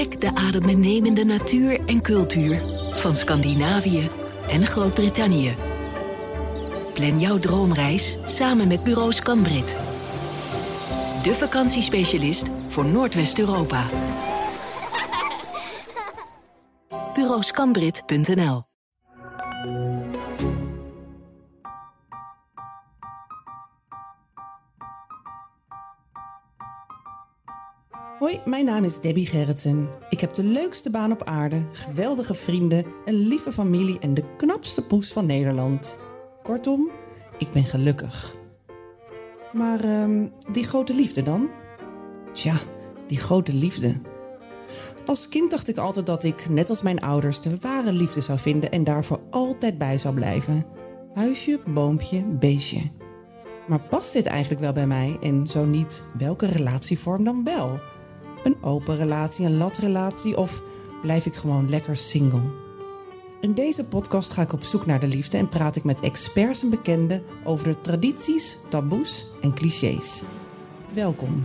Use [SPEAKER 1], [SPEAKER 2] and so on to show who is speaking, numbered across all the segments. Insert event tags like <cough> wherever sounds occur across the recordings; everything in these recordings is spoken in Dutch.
[SPEAKER 1] Ontdek de adembenemende natuur en cultuur van Scandinavië en Groot-Brittannië. Plan jouw droomreis samen met Bureau Scanbrit. De vakantiespecialist voor Noordwest-Europa. <laughs> Bureauscanbrit.nl
[SPEAKER 2] Hoi, mijn naam is Debbie Gerritsen. Ik heb de leukste baan op aarde, geweldige vrienden, een lieve familie en de knapste poes van Nederland. Kortom, ik ben gelukkig. Maar ehm, die grote liefde dan? Tja, die grote liefde. Als kind dacht ik altijd dat ik, net als mijn ouders, de ware liefde zou vinden en daarvoor altijd bij zou blijven. Huisje, boompje, beestje. Maar past dit eigenlijk wel bij mij en zo niet, welke relatievorm dan wel? Een open relatie, een latrelatie of blijf ik gewoon lekker single? In deze podcast ga ik op zoek naar de liefde en praat ik met experts en bekenden over de tradities, taboes en clichés. Welkom.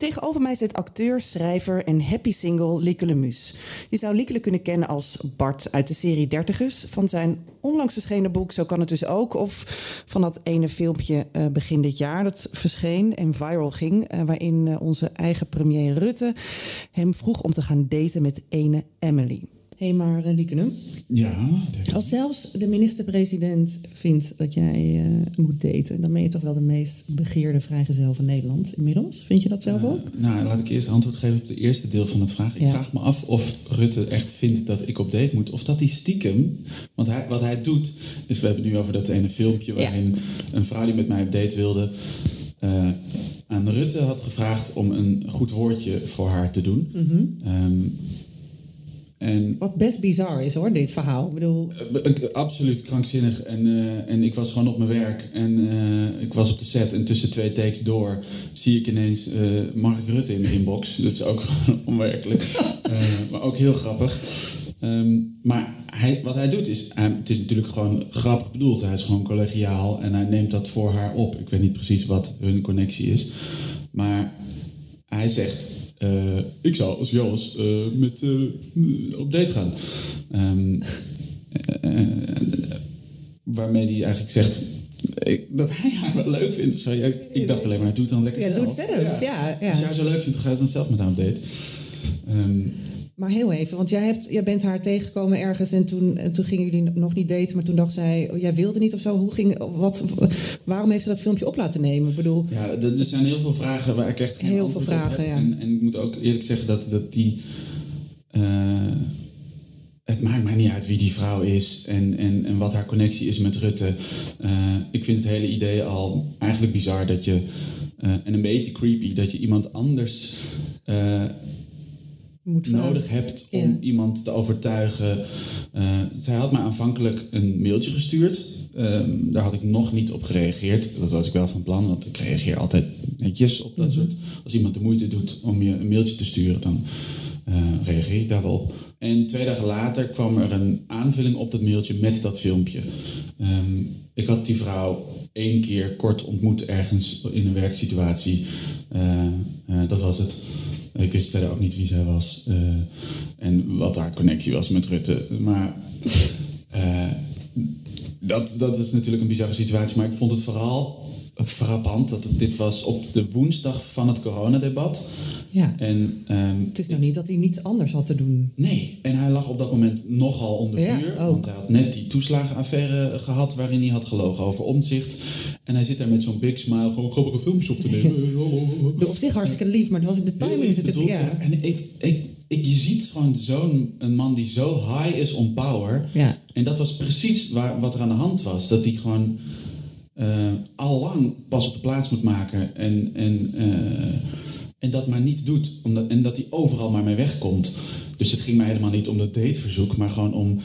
[SPEAKER 2] Tegenover mij zit acteur, schrijver en happy single Lieke Lemus. Je zou Lieke kunnen kennen als Bart uit de serie Dertigers. Van zijn onlangs verschenen boek Zo kan het dus ook. Of van dat ene filmpje uh, begin dit jaar dat verscheen en viral ging. Uh, waarin uh, onze eigen premier Rutte hem vroeg om te gaan daten met ene Emily. Uh, Liekene.
[SPEAKER 3] Ja.
[SPEAKER 2] Als zelfs de minister-president vindt dat jij uh, moet daten, dan ben je toch wel de meest begeerde vrijgezel van Nederland inmiddels. Vind je dat zelf ook?
[SPEAKER 3] Uh, nou, laat ik eerst antwoord geven op het eerste deel van het vraag. Ik ja. vraag me af of Rutte echt vindt dat ik op date moet. Of dat hij stiekem. Want hij, wat hij doet, is we hebben het nu over dat ene filmpje waarin ja. een vrouw die met mij op date wilde. Uh, aan Rutte had gevraagd om een goed woordje voor haar te doen.
[SPEAKER 2] Mm -hmm. um,
[SPEAKER 3] en,
[SPEAKER 2] Wat best bizar is hoor, dit verhaal. Ik bedoel...
[SPEAKER 3] Uh, absoluut krankzinnig. En, uh, en ik was gewoon op mijn werk en uh, ik was op de set. En tussen twee takes door zie ik ineens Mark Rutte in mijn inbox. <laughs> Dat is ook gewoon <laughs> onwerkelijk. maar ook heel grappig. Um, maar hij, wat hij doet is, hij, het is natuurlijk gewoon grappig bedoeld. Hij is gewoon collegiaal en hij neemt dat voor haar op. Ik weet niet precies wat hun connectie is. Maar hij zegt, uh, ik zou als Joas uh, met, uh, op date gaan. Um, waarmee hij eigenlijk zegt ik, dat hij haar wel leuk vindt. Of zo. Ja, ik dacht alleen maar, hij doet het dan lekker
[SPEAKER 2] ja,
[SPEAKER 3] zelf.
[SPEAKER 2] Doe het zelf. Ja. Ja, ja.
[SPEAKER 3] Als jij haar zo leuk vindt, ga je dan zelf met haar op date. Um,
[SPEAKER 2] maar heel even, want jij, hebt, jij bent haar tegengekomen ergens en toen, en toen gingen jullie nog niet daten, maar toen dacht zij, oh, jij wilde niet of zo. Hoe ging, wat, waarom heeft ze dat filmpje op laten nemen? Ik bedoel,
[SPEAKER 3] ja, er zijn heel veel vragen waar ik echt geen
[SPEAKER 2] heel veel vragen, ja.
[SPEAKER 3] En, en, ik moet ook eerlijk zeggen dat, dat die. Uh, het maakt mij niet uit wie die vrouw is en, en, en wat haar connectie is met Rutte. Uh, ik vind het hele idee al eigenlijk bizar dat je. Uh, en een beetje creepy dat je iemand anders
[SPEAKER 2] moet
[SPEAKER 3] nodig hebt om ja. iemand te overtuigen. Uh, zij had mij aanvankelijk een mailtje gestuurd. Um, daar had ik nog niet op gereageerd. Dat was ik wel van plan, want ik reageer altijd netjes op dat mm -hmm. soort. Als iemand de moeite doet om je een mailtje te sturen, dan uh, reageer ik daar wel op. En twee dagen later kwam er een aanvulling op dat mailtje met dat filmpje. Um, ik had die vrouw één keer kort ontmoet ergens in een werksituatie. Uh, dat was het. Ik wist verder ook niet wie zij was uh, en wat haar connectie was met Rutte. Maar uh, dat, dat is natuurlijk een bizarre situatie. Maar ik vond het vooral frappant dat dit was op de woensdag van het coronadebat.
[SPEAKER 2] Ja.
[SPEAKER 3] En, um,
[SPEAKER 2] het is nou niet dat hij niets anders had te doen.
[SPEAKER 3] Nee, en hij lag op dat moment nogal onder
[SPEAKER 2] Ja,
[SPEAKER 3] vuur.
[SPEAKER 2] ook.
[SPEAKER 3] Want hij had net die toeslagenaffaire gehad waarin hij had gelogen over omzicht. En hij zit daar met zo'n big smile gewoon grappige filmpjes op te nemen. <laughs>
[SPEAKER 2] Op zich hartstikke lief, maar het was in de timing natuurlijk. Ja.
[SPEAKER 3] ja. En ik, ik, ik, je ziet gewoon zo'n een man die zo high is on power.
[SPEAKER 2] Ja.
[SPEAKER 3] En dat was precies waar, wat er aan de hand was. Dat hij gewoon al lang pas op de plaats moet maken. En, en, uh, en dat maar niet doet. Omdat, en dat hij overal maar mee wegkomt. Dus het ging mij helemaal niet om dat dateverzoek, maar gewoon om.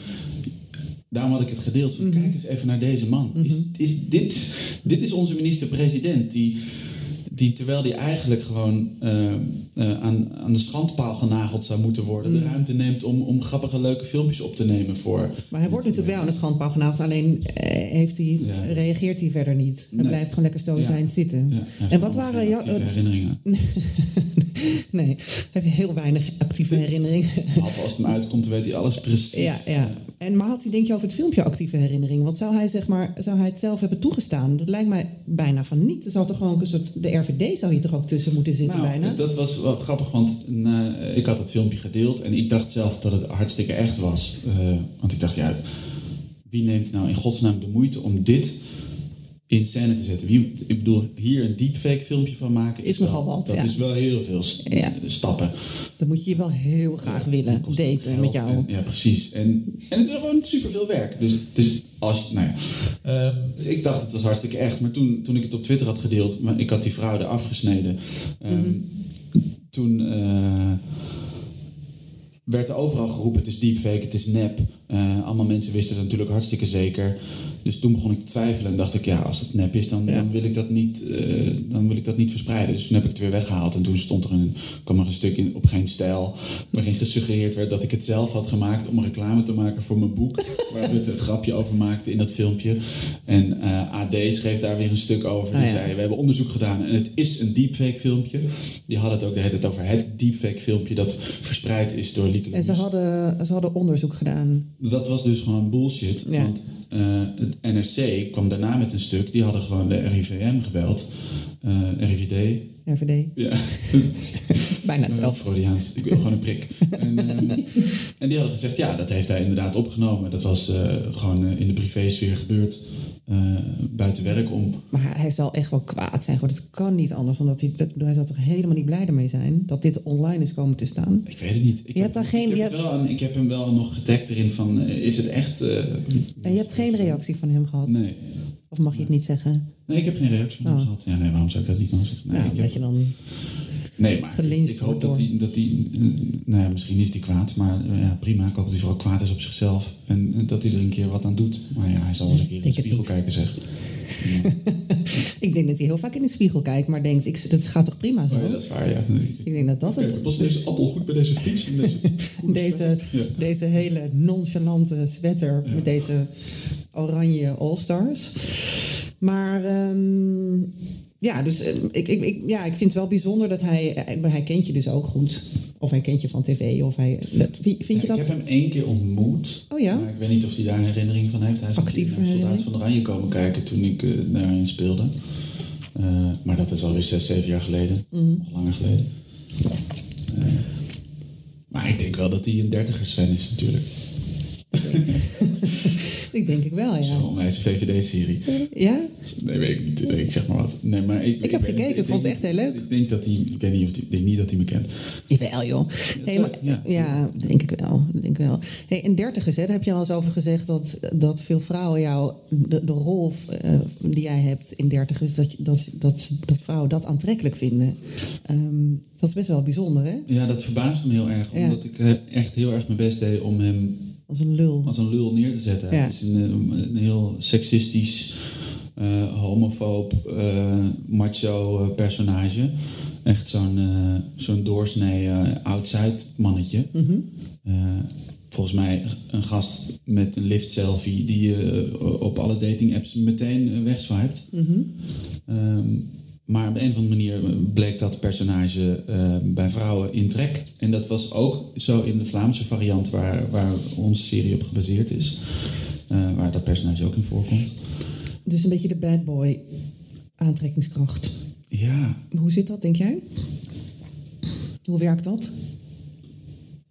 [SPEAKER 3] Daarom had ik het gedeeld van,
[SPEAKER 2] -hmm.
[SPEAKER 3] kijk eens even naar deze man. Is, is dit, dit is onze minister-president die, die terwijl die eigenlijk gewoon uh, uh, aan, aan de schandpaal genageld zou moeten worden,
[SPEAKER 2] Mm.
[SPEAKER 3] de ruimte neemt om, om grappige, leuke filmpjes op te nemen voor.
[SPEAKER 2] Maar hij wordt natuurlijk wel aan de schandpaal genageld, alleen eh, heeft hij,
[SPEAKER 3] Ja.
[SPEAKER 2] reageert hij verder niet. Hij
[SPEAKER 3] Nee.
[SPEAKER 2] blijft gewoon lekker stoïcijns
[SPEAKER 3] Ja.
[SPEAKER 2] zitten.
[SPEAKER 3] Ja,
[SPEAKER 2] en wat waren jouw...
[SPEAKER 3] actieve herinneringen? <laughs>
[SPEAKER 2] Nee, hij heeft heel weinig actieve herinneringen.
[SPEAKER 3] Behalve als het hem uitkomt, dan weet hij alles precies.
[SPEAKER 2] Ja, ja. En maar had hij, denk je, over het filmpje actieve herinnering? Want zou hij, zeg maar, zou hij het zelf hebben toegestaan? Dat lijkt mij bijna van niet. Er zou toch gewoon een soort, de RVD zou hier toch ook tussen moeten zitten
[SPEAKER 3] Nou,
[SPEAKER 2] bijna?
[SPEAKER 3] dat was wel grappig, want eh, ik had het filmpje gedeeld en ik dacht zelf dat het hartstikke echt was. Eh, want ik dacht, ja, wie neemt nou in godsnaam de moeite om dit in scène te zetten? Wie, ik bedoel, hier een deepfake filmpje van maken
[SPEAKER 2] Is nogal wat,
[SPEAKER 3] Dat
[SPEAKER 2] ja.
[SPEAKER 3] is wel heel veel
[SPEAKER 2] Ja.
[SPEAKER 3] stappen.
[SPEAKER 2] Dat moet je je wel heel graag willen, daten met jou.
[SPEAKER 3] en- ja, precies. En, en het is gewoon superveel werk. Dus het is als je, nou ja. Ehm, dus ik dacht het was hartstikke echt. Maar toen, toen ik het op Twitter had gedeeld, maar ik had die vrouw er afgesneden.
[SPEAKER 2] Mhm.
[SPEAKER 3] Toen eh, werd er overal geroepen: het is deepfake, het is nep. Eh, allemaal mensen wisten het natuurlijk hartstikke zeker. Dus toen begon ik te twijfelen en dacht ik: ja, als het nep is, dan,
[SPEAKER 2] Ja.
[SPEAKER 3] dan, wil, ik dat niet, eh, dan wil ik dat niet verspreiden. Dus toen heb ik het weer weggehaald. En toen stond er een, kwam er een stuk in op geen stijl. waarin gesuggereerd werd dat ik het zelf had gemaakt om een reclame te maken voor mijn boek. <laughs> waar we het een grapje over maakten in dat filmpje. En eh, AD schreef daar weer een stuk over. Die
[SPEAKER 2] Ah, ja.
[SPEAKER 3] zei: We hebben onderzoek gedaan en het is een deepfake filmpje. Die hadden het ook de hele tijd over het deepfake filmpje dat verspreid is door Lieke
[SPEAKER 2] En ze hadden, ze hadden onderzoek gedaan.
[SPEAKER 3] Dat was dus gewoon bullshit.
[SPEAKER 2] Ja.
[SPEAKER 3] Want eh, het NRC kwam daarna met een stuk. Die hadden gewoon de RIVM gebeld. Eh, RIVD.
[SPEAKER 2] RVD.
[SPEAKER 3] Ja. <laughs>
[SPEAKER 2] Bijna hetzelfde. <laughs>
[SPEAKER 3] Freudiaans. Ik wil gewoon een prik. En, ehm, en die hadden gezegd, ja, dat heeft hij inderdaad opgenomen. Dat was eh, gewoon eh, in de privésfeer gebeurd. Eh, buiten werk om.
[SPEAKER 2] Maar hij- zal echt wel kwaad zijn. Gewoon, het kan niet anders. Omdat hij, dat, hij zal toch helemaal niet blij ermee zijn dat dit online is komen te staan.
[SPEAKER 3] Ik weet het niet. Ik
[SPEAKER 2] Je hebt daar geen-
[SPEAKER 3] Ik heb,
[SPEAKER 2] hebt-
[SPEAKER 3] wel ik heb hem wel nog getagd erin van, eh, is het echt... eh,
[SPEAKER 2] En je hebt geen reactie van hem gehad?
[SPEAKER 3] Nee.
[SPEAKER 2] Of mag je het niet zeggen?
[SPEAKER 3] Nee, ik heb geen reactie van hem
[SPEAKER 2] Oh.
[SPEAKER 3] gehad. Ja, nee, waarom zou ik dat niet mogen zeggen? Nee,
[SPEAKER 2] nou,
[SPEAKER 3] ik
[SPEAKER 2] dat
[SPEAKER 3] heb-
[SPEAKER 2] je dan...
[SPEAKER 3] Nee, maar ik, hoop dat hij, dat hij eh, nou ja, misschien is hij kwaad, maar eh, ja, prima. Ik hoop dat hij vooral kwaad is op zichzelf en eh, dat hij er een keer wat aan doet. Maar ja, hij zal wel eens een keer in de spiegel kijken, zeg. <laughs>
[SPEAKER 2] Ik denk dat hij heel vaak in de spiegel kijkt, maar denkt, ik, het gaat toch prima zo?
[SPEAKER 3] Oh ja, dat is waar, ja.
[SPEAKER 2] Ik denk dat dat
[SPEAKER 3] Kijk,
[SPEAKER 2] het...
[SPEAKER 3] past deze appel goed bij deze fiets? En deze <laughs>
[SPEAKER 2] Deze,
[SPEAKER 3] Ja.
[SPEAKER 2] deze hele nonchalante sweater met deze oranje All-Stars. Maar ehm, ja, dus eh, ik, ik, ik, ja, ik vind het wel bijzonder dat hij... eh, Hij kent je dus ook goed. Of hij kent je van tv. Of hij, vind je
[SPEAKER 3] Ja,
[SPEAKER 2] dat?
[SPEAKER 3] Ik heb hem één keer ontmoet.
[SPEAKER 2] Oh ja?
[SPEAKER 3] Maar ik weet niet of hij daar een herinnering van heeft. Hij is een naar Soldaat van Oranje komen kijken toen ik eh, daarin speelde. Eh, maar dat is alweer zes, zeven jaar geleden.
[SPEAKER 2] Mhm.
[SPEAKER 3] Nog langer geleden. Maar ik denk wel dat hij een dertigers-fan is natuurlijk. <laughs>
[SPEAKER 2] Ik denk ik wel, ja.
[SPEAKER 3] Zo'n onwijze VVD-serie.
[SPEAKER 2] Ja?
[SPEAKER 3] Nee, weet ik niet. Ik zeg maar wat. Nee, maar ik,
[SPEAKER 2] Ik heb gekeken, ik vond het echt heel leuk.
[SPEAKER 3] Ik denk dat hij... Ik weet niet of hij, ik denk niet dat hij me kent.
[SPEAKER 2] Jawel, joh. Hey, maar, ja,
[SPEAKER 3] ja.
[SPEAKER 2] denk ik wel. Denk ik wel. Hey, in dertigers, hè, daar heb je al eens over gezegd dat, dat veel vrouwen jou, de, de rol eh, die jij hebt in dertigers, dat, dat, dat, dat vrouwen dat aantrekkelijk vinden. Ehm, dat is best wel bijzonder, hè?
[SPEAKER 3] Ja, dat verbaasde me heel erg.
[SPEAKER 2] Ja.
[SPEAKER 3] Omdat ik eh, echt heel erg mijn best deed om hem
[SPEAKER 2] Als een lul.
[SPEAKER 3] als een lul neer te zetten.
[SPEAKER 2] Ja.
[SPEAKER 3] Het is een, eh, een heel seksistisch, eh homofoob, eh, macho personage. Echt zo'n eh, zo'n doorsnee outside mannetje.
[SPEAKER 2] Mhm.
[SPEAKER 3] Volgens mij een gast met een lift selfie die je op alle dating apps meteen wegswipet.
[SPEAKER 2] Mhm.
[SPEAKER 3] Ehm, maar op een of andere manier bleek dat personage eh, bij vrouwen in trek. En dat was ook zo in de Vlaamse variant waar, waar onze serie op gebaseerd is. Eh, waar dat personage ook in voorkomt.
[SPEAKER 2] Dus een beetje de bad boy aantrekkingskracht.
[SPEAKER 3] Ja,
[SPEAKER 2] Hoe zit dat, denk jij? Hoe werkt dat?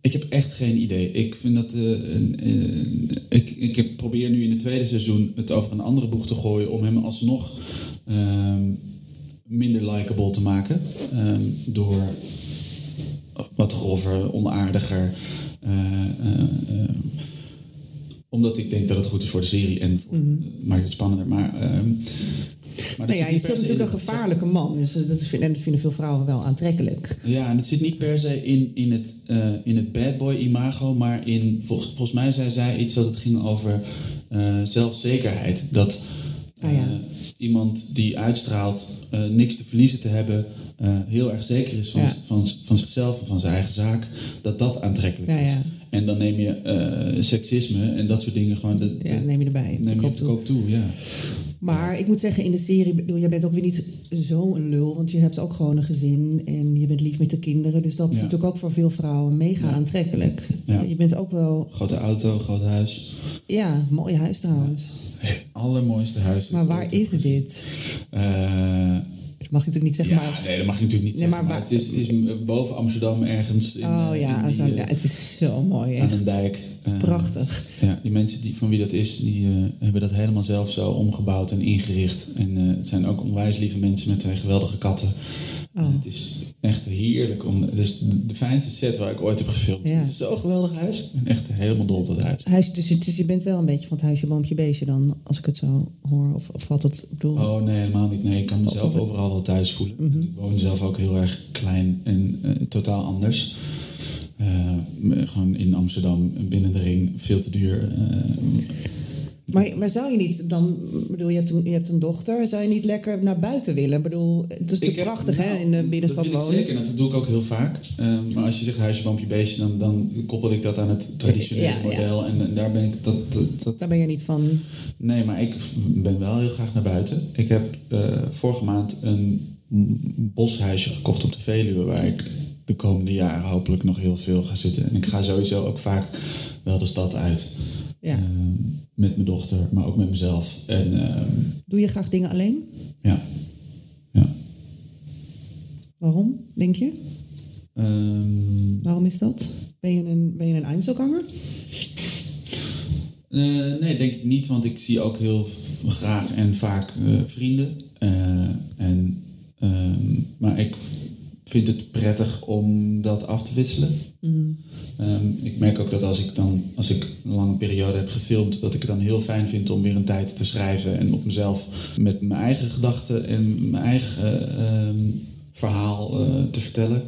[SPEAKER 3] ik heb echt geen idee. Ik vind dat. eh, een, een- ik, ik probeer nu in het tweede seizoen het over een andere boeg te gooien. om hem alsnog ehm, minder likable te maken. Ehm, door wat grover, onaardiger. eh, eh, eh, omdat ik denk dat het goed is voor de serie en voor- maakt het spannender. Maar, ehm, maar
[SPEAKER 2] Nou ja, je speelt natuurlijk een gevaarlijke man. Dus dat vinden, en dat vinden veel vrouwen wel aantrekkelijk.
[SPEAKER 3] Ja, en het zit niet per se in, in, het, in het bad boy imago, maar in, volgens, volgens mij zei zij iets dat het ging over zelfzekerheid. Dat
[SPEAKER 2] Ah, ja.
[SPEAKER 3] Iemand die uitstraalt eh, niks te verliezen te hebben, eh, heel erg zeker is van,
[SPEAKER 2] Ja.
[SPEAKER 3] van, van zichzelf en van zijn eigen zaak, dat dat aantrekkelijk
[SPEAKER 2] Ja,
[SPEAKER 3] is.
[SPEAKER 2] ja.
[SPEAKER 3] En dan neem je eh, seksisme en dat soort dingen gewoon. De,
[SPEAKER 2] Ja, neem je erbij.
[SPEAKER 3] neem je
[SPEAKER 2] koop
[SPEAKER 3] op de
[SPEAKER 2] toe.
[SPEAKER 3] koop toe, ja.
[SPEAKER 2] Maar ik moet zeggen, in de serie, bedoel, jij bent ook weer niet zo'n lul. Want je hebt ook gewoon een gezin en je bent lief met de kinderen. Dus dat is natuurlijk ook voor veel vrouwen mega aantrekkelijk.
[SPEAKER 3] Ja.
[SPEAKER 2] Je bent ook wel,
[SPEAKER 3] Grote auto, groot huis.
[SPEAKER 2] ja, mooi huis trouwens.
[SPEAKER 3] Allermooiste huis.
[SPEAKER 2] Maar waar is dit? Dat mag je natuurlijk niet zeggen,
[SPEAKER 3] ja,
[SPEAKER 2] maar...
[SPEAKER 3] nee, dat mag je natuurlijk niet
[SPEAKER 2] Nee,
[SPEAKER 3] zeggen.
[SPEAKER 2] maar
[SPEAKER 3] het, is, het is eh, boven Amsterdam ergens. In,
[SPEAKER 2] oh
[SPEAKER 3] eh,
[SPEAKER 2] ja,
[SPEAKER 3] in die,
[SPEAKER 2] zo,
[SPEAKER 3] eh,
[SPEAKER 2] ja, het is zo mooi.
[SPEAKER 3] aan een dijk. Eh,
[SPEAKER 2] Prachtig.
[SPEAKER 3] Ja, die mensen die, van wie dat is, die eh, hebben dat helemaal zelf zo omgebouwd en ingericht. En eh, het zijn ook onwijs lieve mensen met twee geweldige katten.
[SPEAKER 2] Oh.
[SPEAKER 3] Het is echt heerlijk. Om, het is de, de fijnste set waar ik ooit heb gefilmd.
[SPEAKER 2] Ja.
[SPEAKER 3] Het is zo'n geweldig huis. Ik ben echt helemaal dol op dat huis.
[SPEAKER 2] Huis, dus, dus je bent wel een beetje van het huisje, boompje, beestje dan, als ik het zo hoor. Of, of wat het ik bedoel.
[SPEAKER 3] Oh nee, helemaal niet. Nee, ik kan mezelf overal wel thuis voelen. En Ik woon zelf ook heel erg klein en eh, totaal anders. Eh, gewoon in Amsterdam, binnen de ring, veel te duur. Eh,
[SPEAKER 2] Maar, maar zou je niet dan, bedoel, je hebt, een, je hebt een dochter, zou je niet lekker naar buiten willen? Ik bedoel, het is natuurlijk prachtig hè,
[SPEAKER 3] nou,
[SPEAKER 2] in de binnenstad wonen.
[SPEAKER 3] Zeker, en dat doe ik ook heel vaak. Eh, maar als je zegt huisje, boompje, beestje, dan, dan koppel ik dat aan het traditionele
[SPEAKER 2] Ja, ja.
[SPEAKER 3] model. En, daar ben ik dat, dat, dat-
[SPEAKER 2] Daar ben je niet van.
[SPEAKER 3] Nee, maar ik ben wel heel graag naar buiten. Ik heb eh, vorige maand een boshuisje gekocht op de Veluwe, waar ik de komende jaren hopelijk nog heel veel ga zitten. En ik ga sowieso ook vaak wel de stad uit.
[SPEAKER 2] Ja.
[SPEAKER 3] Ehm, met mijn dochter, maar ook met mezelf. En ehm,
[SPEAKER 2] Doe je graag dingen alleen?
[SPEAKER 3] ja. ja.
[SPEAKER 2] Waarom, denk je?
[SPEAKER 3] Ehm,
[SPEAKER 2] Waarom is dat? Ben je een, ben je een Einzelganger?
[SPEAKER 3] Eh, nee, denk ik niet, want ik zie ook heel graag en vaak eh, vrienden. Eh, en, maar ik vind het prettig om dat af te wisselen. Ehm, ik merk ook dat als ik dan, als ik een lange periode heb gefilmd, dat ik het dan heel fijn vind om weer een tijd te schrijven en op mezelf met mijn eigen gedachten en mijn eigen eh, ehm, verhaal eh, te vertellen.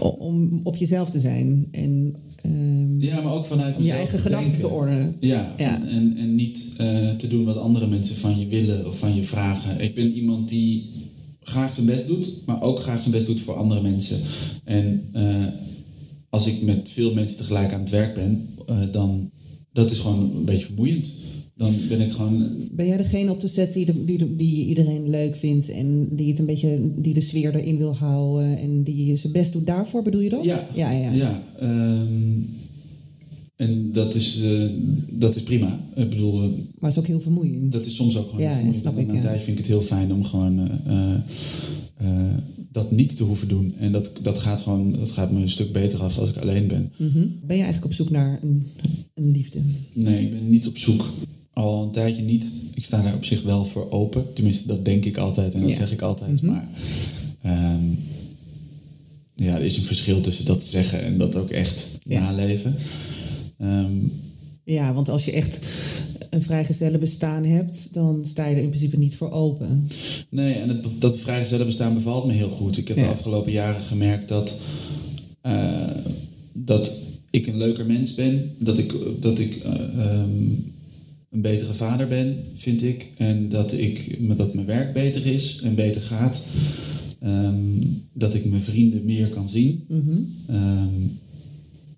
[SPEAKER 2] O- Om op jezelf te zijn en ehm,
[SPEAKER 3] Ja, maar ook vanuit
[SPEAKER 2] om je eigen
[SPEAKER 3] te
[SPEAKER 2] gedachten te ordenen.
[SPEAKER 3] Ja,
[SPEAKER 2] Ja.
[SPEAKER 3] van- En, en niet eh, te doen wat andere mensen van je willen of van je vragen. Ik ben iemand die graag zijn best doet, maar ook graag zijn best doet voor andere mensen. En eh, als ik met veel mensen tegelijk aan het werk ben, eh, dan dat is gewoon een beetje vermoeiend. Dan ben ik gewoon.
[SPEAKER 2] Ben jij degene op de set die, de, die, die iedereen leuk vindt en die het een beetje die de sfeer erin wil houden en die zijn best doet daarvoor, bedoel je dat?
[SPEAKER 3] Ja,
[SPEAKER 2] ja, ja.
[SPEAKER 3] ja ehm, en dat is, eh, dat is prima. Ik bedoel, eh,
[SPEAKER 2] Maar het is ook heel vermoeiend.
[SPEAKER 3] Dat is soms ook gewoon
[SPEAKER 2] Ja,
[SPEAKER 3] vermoeiend.
[SPEAKER 2] snap
[SPEAKER 3] En Na een
[SPEAKER 2] ja.
[SPEAKER 3] tijdje vind ik het heel fijn om gewoon eh, dat niet te hoeven doen. En dat, dat, gaat gewoon, dat gaat me een stuk beter af als ik alleen ben.
[SPEAKER 2] Mhm. Ben je eigenlijk op zoek naar een, een liefde?
[SPEAKER 3] Nee, ik ben niet op zoek. Al een tijdje niet. Ik sta daar op zich wel voor open. Tenminste, dat denk ik altijd en dat
[SPEAKER 2] Ja.
[SPEAKER 3] zeg ik altijd. Maar ehm, ja, er is een verschil tussen dat zeggen en dat ook echt
[SPEAKER 2] Ja.
[SPEAKER 3] naleven. Ehm,
[SPEAKER 2] Ja, want als je echt een vrijgezelle bestaan hebt, dan sta je er in principe niet voor open.
[SPEAKER 3] Nee, en het, dat vrijgezellen bestaan bevalt me heel goed. Ik heb
[SPEAKER 2] Ja.
[SPEAKER 3] de afgelopen jaren gemerkt dat, eh, dat ik een leuker mens ben. Dat ik, dat ik eh, ehm, een betere vader ben, vind ik. En dat, ik, dat mijn werk beter is en beter gaat. Ehm, dat ik mijn vrienden meer kan zien. Ehm,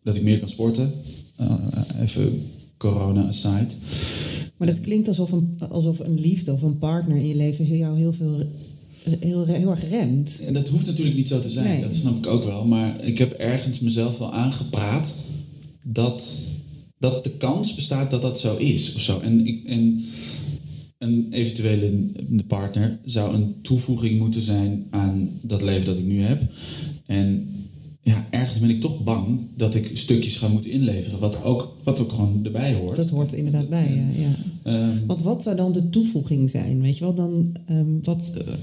[SPEAKER 3] dat ik meer kan sporten. Eh, even corona aside.
[SPEAKER 2] Maar dat klinkt alsof een, alsof een liefde of een partner in je leven jou heel veel heel, heel erg remt.
[SPEAKER 3] En dat hoeft natuurlijk niet zo te zijn,
[SPEAKER 2] Nee.
[SPEAKER 3] dat snap ik ook wel. Maar ik heb ergens mezelf wel aangepraat dat, dat de kans bestaat dat dat zo is. Of zo. En, ik, en een eventuele partner zou een toevoeging moeten zijn aan dat leven dat ik nu heb. En ja, ergens ben ik toch bang dat ik stukjes ga moeten inleveren, wat ook, wat ook gewoon erbij hoort.
[SPEAKER 2] Dat hoort er inderdaad bij, ja. ja.
[SPEAKER 3] Ehm,
[SPEAKER 2] Want wat zou dan de toevoeging zijn? Weet je wel, dan ehm, wat, eh,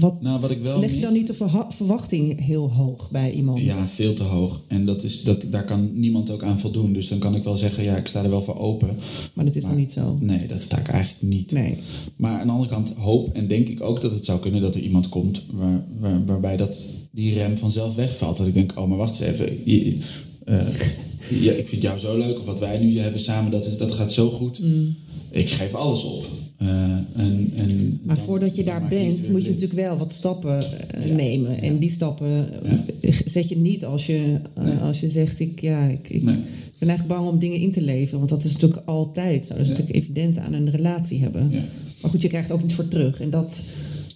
[SPEAKER 2] wat
[SPEAKER 3] nou, wat ik wel
[SPEAKER 2] leg je dan niet de verwachting heel hoog bij iemand?
[SPEAKER 3] Ja, veel te hoog. En dat is, dat, daar kan niemand ook aan voldoen. Dus dan kan ik wel zeggen, ja, ik sta er wel voor open.
[SPEAKER 2] Maar dat is
[SPEAKER 3] Maar-
[SPEAKER 2] dan niet zo.
[SPEAKER 3] Nee, dat sta ik eigenlijk niet.
[SPEAKER 2] Nee.
[SPEAKER 3] Maar aan de andere kant hoop en denk ik ook dat het zou kunnen dat er iemand komt waar, waar, waarbij dat, die rem vanzelf wegvalt. Dat ik denk, oh, maar wacht eens even. Je- eh, <laughs> ja, ik vind jou zo leuk, of wat wij nu hebben samen, dat, is, dat gaat zo goed. Ik geef alles op. Eh, en, en
[SPEAKER 2] Maar voordat je daar bent, moet je natuurlijk wel wat stappen eh,
[SPEAKER 3] Ja.
[SPEAKER 2] nemen. En die stappen eh, zet je niet als je,
[SPEAKER 3] Nee.
[SPEAKER 2] als je zegt, ik, ja, ik, ik
[SPEAKER 3] Nee.
[SPEAKER 2] ben eigenlijk bang om dingen in te leveren. Want dat is natuurlijk altijd zo. Dat is natuurlijk evident aan een relatie hebben. Maar goed, je krijgt ook iets voor terug. En dat,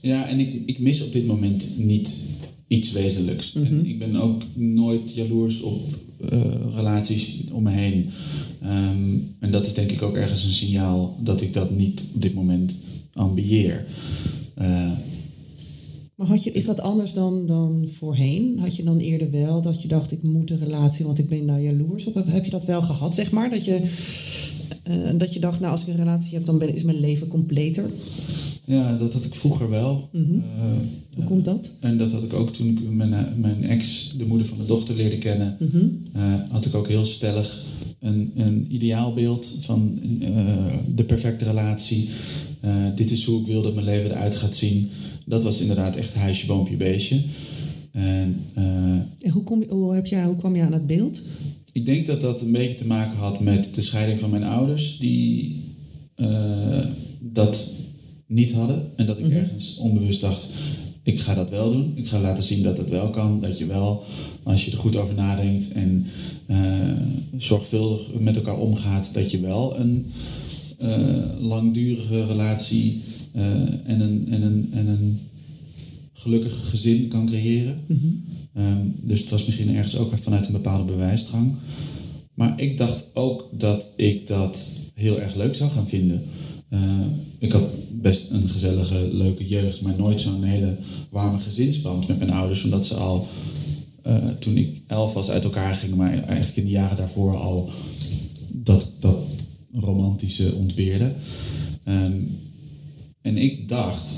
[SPEAKER 3] Ja, en ik, ik mis op dit moment niet iets wezenlijks. En ik ben ook nooit jaloers op relaties om me heen. Ehm, en dat is denk ik ook ergens een signaal dat ik dat niet op dit moment ambieer. Uh,
[SPEAKER 2] maar had je, is dat anders dan, dan voorheen? Had je dan eerder wel dat je dacht, ik moet een relatie, want ik ben daar jaloers op? Heb je dat wel gehad, zeg maar? Dat je, uh, dat je dacht, nou als ik een relatie heb, dan ben, is mijn leven completer?
[SPEAKER 3] Ja, dat had ik vroeger wel.
[SPEAKER 2] Mm uh, Hoe komt dat?
[SPEAKER 3] En dat had ik ook toen ik mijn, mijn ex, de moeder van mijn dochter, leerde kennen. Mm -hmm. had ik ook heel stellig een, een ideaalbeeld van de perfecte relatie. dit is hoe ik wil dat mijn leven eruit gaat zien dat was inderdaad echt huisje, boompje, beestje. En,
[SPEAKER 2] en hoe, kom je, hoe, heb jij, hoe kwam je aan het beeld?
[SPEAKER 3] Ik denk dat dat een beetje te maken had met de scheiding van mijn ouders, die dat niet hadden. En dat ik mm -hmm. ergens onbewust dacht, ik ga dat wel doen. Ik ga laten zien dat het wel kan. Dat je wel, als je er goed over nadenkt en uh, zorgvuldig met elkaar omgaat, dat je wel een langdurige relatie uh, en, een, en, een, en een gelukkig gezin kan creëren. Mm -hmm. um, dus het was misschien ergens ook vanuit een bepaalde bewijsdrang. Maar ik dacht ook dat ik dat heel erg leuk zou gaan vinden. Ik had best een gezellige, leuke jeugd, maar nooit zo'n hele warme gezinsband met mijn ouders, omdat ze al uh, toen ik elf was uit elkaar gingen, maar eigenlijk in de jaren daarvoor al dat, dat romantische ontbeerden. Um, en ik dacht,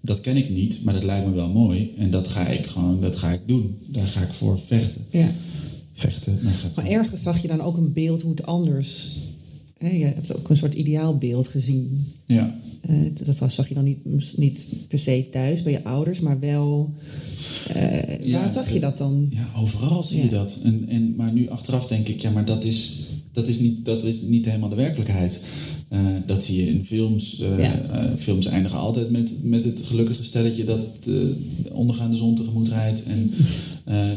[SPEAKER 3] dat ken ik niet, maar dat lijkt me wel mooi. En dat ga ik gewoon, dat ga ik doen. Daar ga ik voor vechten.
[SPEAKER 2] Ja.
[SPEAKER 3] Vechten.
[SPEAKER 2] Maar ergens zag je dan ook een beeld hoe het anders... Hè, je hebt ook een soort ideaalbeeld gezien.
[SPEAKER 3] Ja.
[SPEAKER 2] Uh, dat was, zag je dan niet, niet per se thuis bij je ouders, maar wel... Uh, ja, waar zag je dat dan?
[SPEAKER 3] Ja, overal zie ja. je dat. En, en, maar nu achteraf denk ik, ja, maar dat is, dat is, niet, dat is niet helemaal de werkelijkheid. Uh, dat zie je in films. Ja. films eindigen altijd met, met het gelukkige stelletje dat de ondergaande zon tegemoet rijdt. En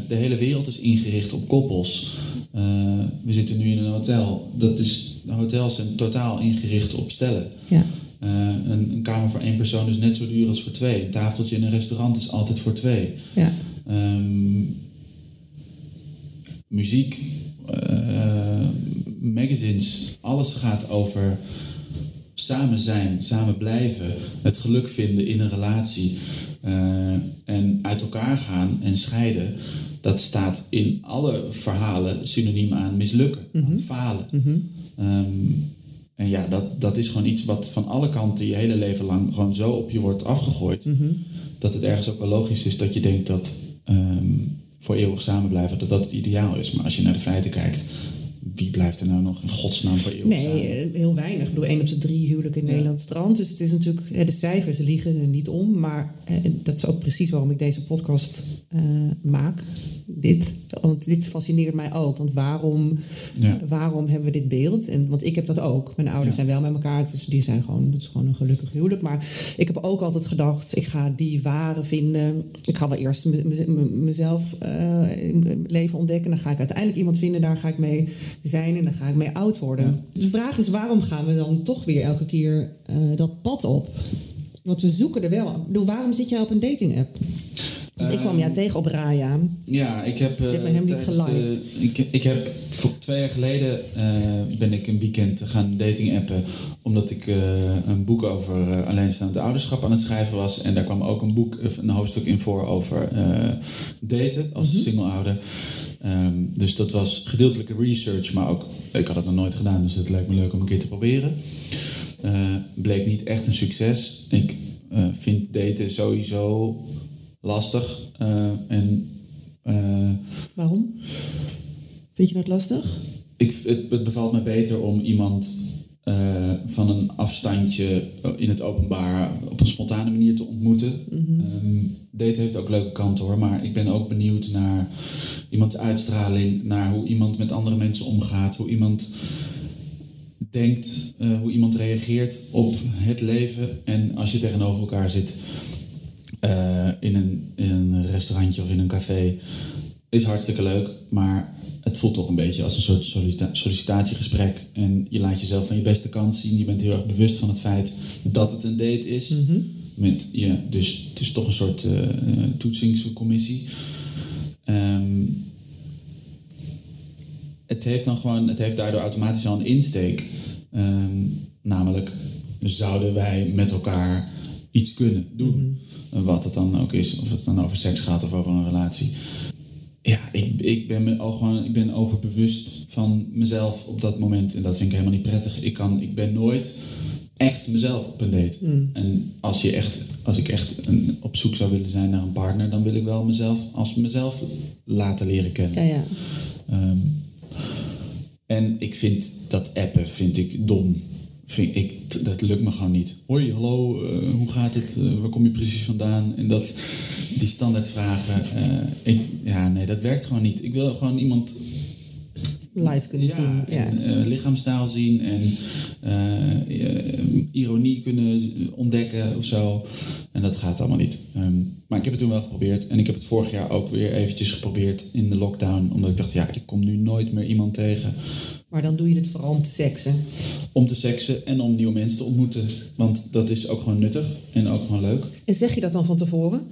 [SPEAKER 3] de hele wereld is ingericht op koppels. we zitten nu in een hotel. Dat is, hotels zijn totaal ingericht op stellen.
[SPEAKER 2] Ja.
[SPEAKER 3] Een, een, kamer voor één persoon is net zo duur als voor twee. Een tafeltje in een restaurant is altijd voor twee.
[SPEAKER 2] Ja.
[SPEAKER 3] Um, muziek magazines, alles gaat over samen zijn, samen blijven, het geluk vinden in een relatie uh, en uit elkaar gaan en scheiden. Dat staat in alle verhalen synoniem aan mislukken, mm -hmm. aan falen.
[SPEAKER 2] Mm -hmm.
[SPEAKER 3] Um, en ja, dat, dat is gewoon iets wat van alle kanten je hele leven lang gewoon zo op je wordt afgegooid.
[SPEAKER 2] Mm -hmm.
[SPEAKER 3] Dat het ergens ook wel logisch is dat je denkt dat um, voor eeuwig samen blijven, dat dat het ideaal is. Maar als je naar de feiten kijkt, wie blijft er nou nog in godsnaam voor eeuwig
[SPEAKER 2] Nee, samen? heel weinig. Ik bedoel, één op de drie huwelijken in ja. Nederland strand. Dus het is natuurlijk, de cijfers liegen er niet om. Maar dat is ook precies waarom ik deze podcast uh, maak. Dit, want dit fascineert mij ook. Want waarom,
[SPEAKER 3] ja.
[SPEAKER 2] waarom hebben we dit beeld? En, want ik heb dat ook. Mijn ouders ja. zijn wel met elkaar. Dus die zijn gewoon, het is gewoon een gelukkig huwelijk. Maar ik heb ook altijd gedacht, ik ga die ware vinden. Ik ga wel eerst mezelf uh, leven ontdekken. Dan ga ik uiteindelijk iemand vinden. Daar ga ik mee zijn en dan ga ik mee oud worden. Ja. Dus de vraag is, waarom gaan we dan toch weer elke keer uh, dat pad op? Want we zoeken er wel. Waarom zit jij op een dating app? Want ik kwam jou uh, tegen op Raya.
[SPEAKER 3] Ja, ik heb...
[SPEAKER 2] Uh, je hebt hem niet geliked.
[SPEAKER 3] Ik, ik heb voor twee jaar geleden uh, ben ik een weekend gaan dating appen. Omdat ik een boek over alleenstaande ouderschap aan het schrijven was. En daar kwam ook een boek, een hoofdstuk in voor over daten als mm -hmm. single ouder. Um, dus dat was gedeeltelijke research, maar ook, ik had het nog nooit gedaan, dus het lijkt me leuk om een keer te proberen. Bleek niet echt een succes. Ik vind daten sowieso lastig. Uh, en,
[SPEAKER 2] Waarom? Vind je dat lastig?
[SPEAKER 3] Ik, het, het bevalt me beter om iemand uh, van een afstandje in het openbaar op een spontane manier te ontmoeten.
[SPEAKER 2] Mm -hmm.
[SPEAKER 3] um, date heeft ook leuke kanten hoor, maar ik ben ook benieuwd naar iemands uitstraling, naar hoe iemand met andere mensen omgaat, hoe iemand denkt, uh, hoe iemand reageert op het leven. En als je tegenover elkaar zit uh, in, een, in een restaurantje of in een café, is hartstikke leuk, maar het voelt toch een beetje als een soort sollicita sollicitatiegesprek. En je laat jezelf van je beste kant zien. Je bent heel erg bewust van het feit dat het een date is.
[SPEAKER 2] Mm -hmm.
[SPEAKER 3] met, ja, dus het is toch een soort eh, eh, toetsingscommissie. Ehm, het heeft dan gewoon, het heeft daardoor automatisch al een insteek. Ehm, namelijk, zouden wij met elkaar iets kunnen doen? Wat het dan ook is, of het dan over seks gaat of over een relatie. Ja, ik, ik ben me al gewoon, ik ben overbewust van mezelf op dat moment. En dat vind ik helemaal niet prettig. Ik, kan, ik ben nooit echt mezelf op een date. En als, je echt, als ik echt een, op zoek zou willen zijn naar een partner, dan wil ik wel mezelf als mezelf laten leren kennen.
[SPEAKER 2] Ja, ja.
[SPEAKER 3] Ehm, en ik vind dat appen vind ik dom. Vind ik, dat lukt me gewoon niet. Hoi, hallo, eh, hoe gaat het? Eh, waar kom je precies vandaan? En dat, die standaardvragen. eh, ik, ja, nee, dat werkt gewoon niet. Ik wil gewoon iemand
[SPEAKER 2] Live kunnen
[SPEAKER 3] ja,
[SPEAKER 2] zien. Ja.
[SPEAKER 3] en, eh, lichaamstaal zien en eh, eh, ironie kunnen ontdekken of zo. En dat gaat allemaal niet. Ehm, maar ik heb het toen wel geprobeerd. En ik heb het vorig jaar ook weer eventjes geprobeerd in de lockdown. Omdat ik dacht, ja, ik kom nu nooit meer iemand tegen
[SPEAKER 2] Maar dan doe je het vooral om te seksen.
[SPEAKER 3] om te seksen en om nieuwe mensen te ontmoeten. Want dat is ook gewoon nuttig en ook gewoon leuk.
[SPEAKER 2] En zeg je dat dan van tevoren?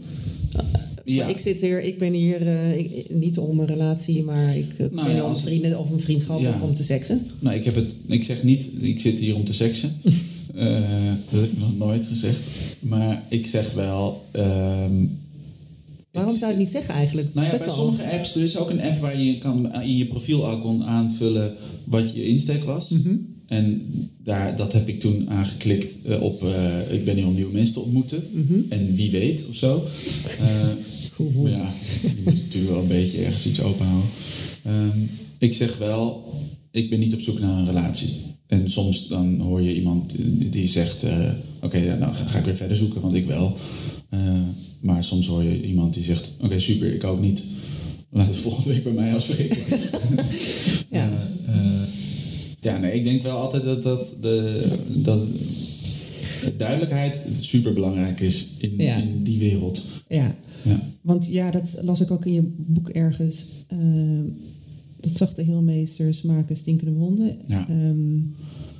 [SPEAKER 3] Ja.
[SPEAKER 2] Ik zit hier, ik ben hier eh, ik- niet om een relatie, maar ik eh,
[SPEAKER 3] Nou
[SPEAKER 2] ben
[SPEAKER 3] ja, als het-
[SPEAKER 2] vrienden of een vriendschap
[SPEAKER 3] Ja.
[SPEAKER 2] of om te seksen.
[SPEAKER 3] Nou, ik, heb het, ik zeg niet, ik zit hier om te seksen. <laughs> Eh, dat heb ik nog nooit gezegd. Maar ik zeg wel... ehm,
[SPEAKER 2] Waarom zou je het niet zeggen eigenlijk?
[SPEAKER 3] Nou ja, bij sommige apps, er is ook een app waar je kan in je profiel kan aanvullen wat je insteek was.
[SPEAKER 2] Mhm.
[SPEAKER 3] En daar, dat heb ik toen aangeklikt eh, op eh, ik ben hier om nieuwe mensen te ontmoeten.
[SPEAKER 2] Mhm.
[SPEAKER 3] En wie weet of zo. <laughs> Eh, ja, je moet natuurlijk wel een beetje ergens iets openhouden. Ehm, ik zeg wel, ik ben niet op zoek naar een relatie. En soms dan hoor je iemand die- zegt, oké, ja, nou ga, ga ik weer verder zoeken, want ik wel. Maar soms hoor je iemand die zegt, oké, super, ik ook niet. Laat het volgende week bij mij afspreken. <laughs> <laughs>
[SPEAKER 2] Ja.
[SPEAKER 3] Ja, nee, ik denk wel altijd dat, dat, de, dat duidelijkheid super belangrijk is in,
[SPEAKER 2] Ja.
[SPEAKER 3] in die wereld.
[SPEAKER 2] Ja,
[SPEAKER 3] Ja.
[SPEAKER 2] want ja, dat las ik ook in je boek ergens. Ehm, dat zachte heelmeesters maken stinkende wonden.
[SPEAKER 3] Ja.
[SPEAKER 2] Ehm,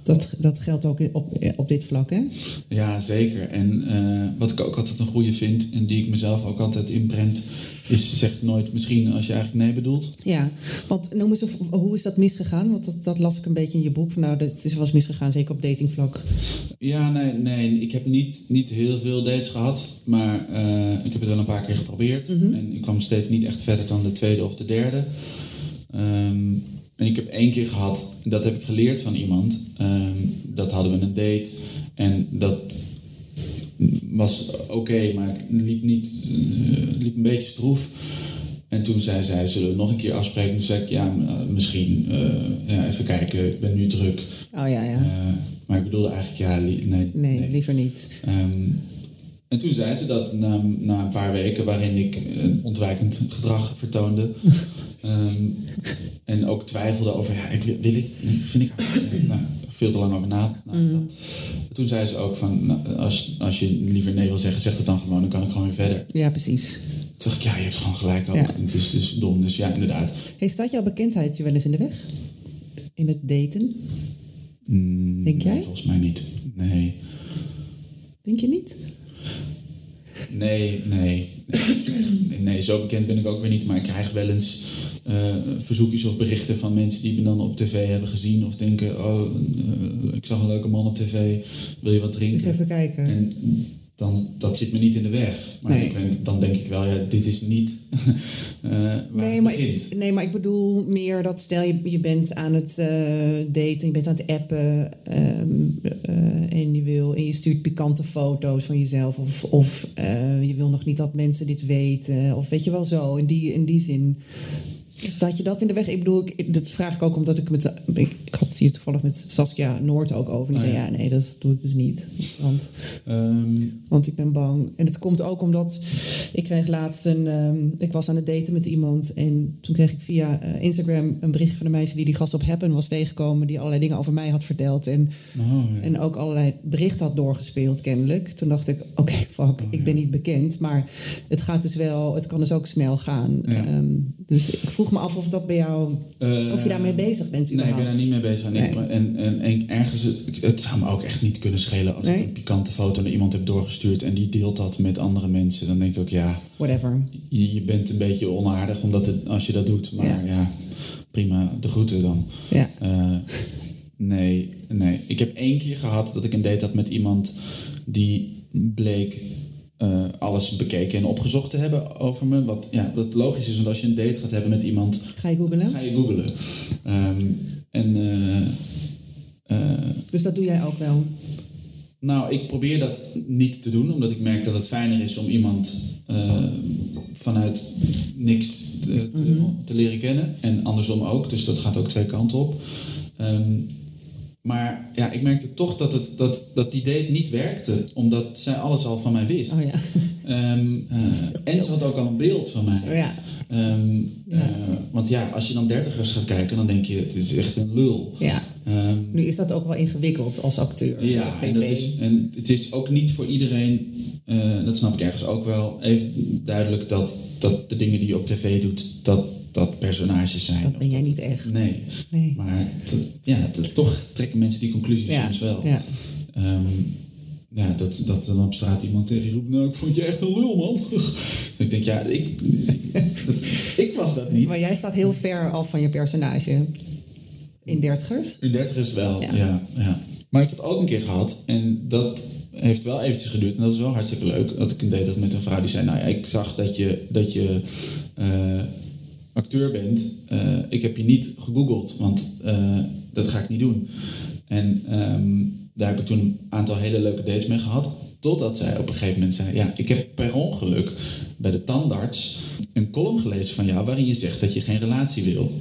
[SPEAKER 2] dat, dat geldt ook op, op dit vlak, hè?
[SPEAKER 3] Ja, zeker. En eh, wat ik ook altijd een goede vind en die ik mezelf ook altijd inprent, is zeg nooit misschien als je eigenlijk nee bedoelt.
[SPEAKER 2] Ja, want noem eens, hoe is dat misgegaan? Want dat, dat las ik een beetje in je boek. Van, nou, dat is was misgegaan, zeker op datingvlak.
[SPEAKER 3] Ja, nee, nee ik heb niet, niet heel veel dates gehad, maar eh, ik heb het wel een paar keer geprobeerd. En ik kwam steeds niet echt verder dan de tweede of de derde. Ehm, en ik heb één keer gehad, dat heb ik geleerd van iemand. Ehm, dat hadden we een date en dat was oké, maar het liep, niet, eh, liep een beetje stroef. En toen zei zij, zullen we nog een keer afspreken? Toen zei ik, ja, eh, misschien eh, ja, even kijken, ik ben nu druk.
[SPEAKER 2] Oh ja, ja.
[SPEAKER 3] Maar ik bedoelde eigenlijk, ja, li- nee.
[SPEAKER 2] nee, liever niet.
[SPEAKER 3] Ehm, en toen zei ze dat na, na een paar weken waarin ik ontwijkend gedrag vertoonde. <laughs> ehm, en ook twijfelde over, ja, ik, wil- wil ik, vind ik nou, veel te lang over na. nagedacht. Toen zei ze ook van, nou, als, als je liever nee wil zeggen, zeg het dan gewoon, dan kan ik gewoon weer verder.
[SPEAKER 2] Ja, precies.
[SPEAKER 3] Toen dacht ik, ja, je hebt gewoon gelijk.
[SPEAKER 2] Ja.
[SPEAKER 3] En Het is dus dom, dus ja, inderdaad.
[SPEAKER 2] Hey, staat jouw bekendheid je wel eens in de weg? In het daten?
[SPEAKER 3] Mm,
[SPEAKER 2] Denk jij?
[SPEAKER 3] nee, volgens mij niet. Nee.
[SPEAKER 2] Denk je niet?
[SPEAKER 3] Nee, nee. Nee, nee, zo bekend ben ik ook weer niet. Maar ik krijg wel eens eh, verzoekjes of berichten van mensen die me dan op tv hebben gezien. Of denken, oh, eh, ik zag een leuke man op tv. Wil je wat drinken?
[SPEAKER 2] Dus even kijken.
[SPEAKER 3] En dan, dat zit me niet in de weg. Maar
[SPEAKER 2] Nee.
[SPEAKER 3] ik ben, dan denk ik wel, ja, dit is niet <laughs> eh, waar
[SPEAKER 2] Nee
[SPEAKER 3] het
[SPEAKER 2] maar,
[SPEAKER 3] begint.
[SPEAKER 2] ik, nee, maar ik bedoel meer dat stel je, je bent aan het daten, je bent aan het appen ehm, eh, en je wil en je stuurt pikante foto's van jezelf of, of je wil nog niet dat mensen dit weten of weet je wel zo in die, in die zin. Staat je dat in de weg? Ik bedoel, ik, dat vraag ik ook omdat ik met... Ik, ik had hier toevallig met Saskia Noord ook over. En die
[SPEAKER 3] Oh,
[SPEAKER 2] zei,
[SPEAKER 3] ja.
[SPEAKER 2] ja, nee, dat doe ik dus niet. Want
[SPEAKER 3] Ehm,
[SPEAKER 2] want ik ben bang. En het komt ook omdat ik kreeg laatst een. ehm, ik was aan het daten met iemand. En toen kreeg ik via eh, Instagram een bericht van een meisje die die gast op Happen was tegengekomen. Die allerlei dingen over mij had verteld. En,
[SPEAKER 3] oh, ja.
[SPEAKER 2] en ook allerlei berichten had doorgespeeld, kennelijk. Toen dacht ik: oké, fuck, ik ben niet bekend. Maar het gaat dus wel. Het kan dus ook snel gaan. Ehm, dus ik vroeg me af of dat bij jou. Of je daarmee bezig bent.
[SPEAKER 3] Nee, ik ben daar niet mee bezig zijn.
[SPEAKER 2] Nee.
[SPEAKER 3] En, en, en ergens, het, het zou me ook echt niet kunnen schelen als
[SPEAKER 2] Nee.
[SPEAKER 3] ik een pikante foto naar iemand heb doorgestuurd en die deelt dat met andere mensen. Dan denk ik ook, ja,
[SPEAKER 2] Whatever.
[SPEAKER 3] je, je bent een beetje onaardig omdat het, als je dat doet. Maar
[SPEAKER 2] Ja.
[SPEAKER 3] ja, prima, de groeten dan.
[SPEAKER 2] Ja.
[SPEAKER 3] Eh, nee, nee. Ik heb één keer gehad dat ik een date had met iemand die bleek eh, alles bekeken en opgezocht te hebben over me. Wat ja, dat logisch is, want als je een date gaat hebben met iemand,
[SPEAKER 2] Ga je googlen?
[SPEAKER 3] ga je googlen. Ehm, en eh, eh,
[SPEAKER 2] Dus dat doe jij ook wel.
[SPEAKER 3] nou, ik probeer dat niet te doen, omdat ik merk dat het fijner is om iemand eh, vanuit niks te, te, te leren kennen. En andersom ook, dus dat gaat ook twee kanten op. Ehm, maar ja, ik merkte toch dat, het, dat, dat die date niet werkte, omdat zij alles al van mij wist.
[SPEAKER 2] Oh ja.
[SPEAKER 3] Ehm, eh, en ze had ook al een beeld van mij.
[SPEAKER 2] Oh ja.
[SPEAKER 3] Ehm,
[SPEAKER 2] Ja.
[SPEAKER 3] eh, want ja, als je dan dertigers gaat kijken, dan denk je, het is echt een lul.
[SPEAKER 2] Ja.
[SPEAKER 3] Ehm,
[SPEAKER 2] Nu is dat ook wel ingewikkeld als acteur
[SPEAKER 3] ja,
[SPEAKER 2] op
[SPEAKER 3] en, dat is, en het is ook niet voor iedereen, eh, dat snap ik ergens ook wel, even duidelijk dat, dat de dingen die je op tv doet, dat dat personages zijn.
[SPEAKER 2] Dat ben jij niet echt.
[SPEAKER 3] Nee.
[SPEAKER 2] Nee.
[SPEAKER 3] Maar t- ja, t- toch trekken mensen die conclusies
[SPEAKER 2] Ja,
[SPEAKER 3] soms wel.
[SPEAKER 2] ja.
[SPEAKER 3] Ehm, ja, dat, dat dan op straat iemand tegen je roept, nou, ik vond je echt een lul, man. <laughs> ik denk, ja, ik, <laughs> dat, ik was dat niet.
[SPEAKER 2] Maar jij staat heel ver af van je personage. In dertigers?
[SPEAKER 3] In dertigers wel,
[SPEAKER 2] Ja.
[SPEAKER 3] ja. Ja, Maar ik heb ook een keer gehad, en dat heeft wel eventjes geduurd. En dat is wel hartstikke leuk, dat ik een date had met een vrouw die zei... Nou ja, ik zag dat je, dat je eh, acteur bent. Eh, ik heb je niet gegoogeld, want eh, dat ga ik niet doen. En ehm, daar heb ik toen een aantal hele leuke dates mee gehad. Totdat zij op een gegeven moment zei... Ja, ik heb per ongeluk bij de tandarts een column gelezen van jou... waarin je zegt dat je geen relatie wil.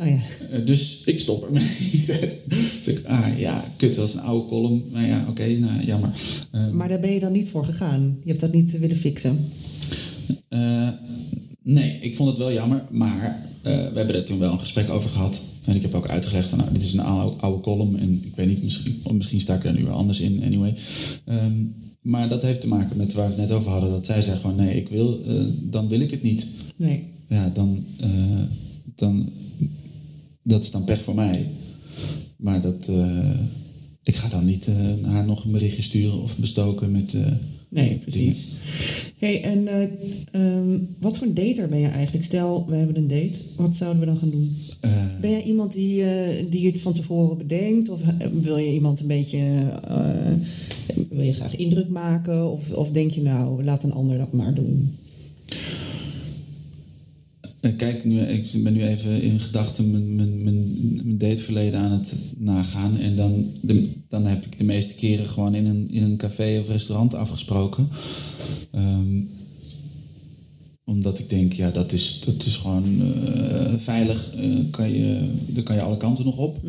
[SPEAKER 2] Oh ja.
[SPEAKER 3] Eh, dus ik stop ermee. <laughs> dus ik, ah ja, kut, dat is een oude column. Maar ja, oké, nou jammer. Eh,
[SPEAKER 2] Maar daar ben je dan niet voor gegaan. Je hebt dat niet willen fixen.
[SPEAKER 3] eh, nee, ik vond het wel jammer. Maar we hebben er toen wel een gesprek over gehad. En ik heb ook uitgelegd van, nou, dit is een oude, oude column. En ik weet niet, misschien, misschien sta ik daar nu wel anders in. Anyway. Ehm, maar dat heeft te maken met waar we het net over hadden. Dat zij zei gewoon, nee, ik wil, eh, dan wil ik het niet.
[SPEAKER 2] Nee.
[SPEAKER 3] ja, dan, eh, dan dat is dan pech voor mij. Maar dat, eh, ik ga dan niet haar nog een berichtje sturen of bestoken met.
[SPEAKER 2] Nee, precies. hey, en eh, ehm, wat voor een dater ben je eigenlijk? Stel, we hebben een date. Wat zouden we dan gaan doen?
[SPEAKER 3] Eh,
[SPEAKER 2] Ben jij iemand die, eh, die het van tevoren bedenkt? Of eh, wil je iemand een beetje... wil je graag indruk maken? Of, of denk je nou, laat een ander dat maar doen?
[SPEAKER 3] kijk, nu, ik ben nu even in gedachten mijn, mijn, mijn, mijn dateverleden aan het nagaan. En dan, de, dan heb ik de meeste keren gewoon in een, in een café of restaurant afgesproken. Ehm, omdat ik denk, ja, dat is, dat is gewoon eh, veilig. eh, kan je, daar kan je alle kanten nog op.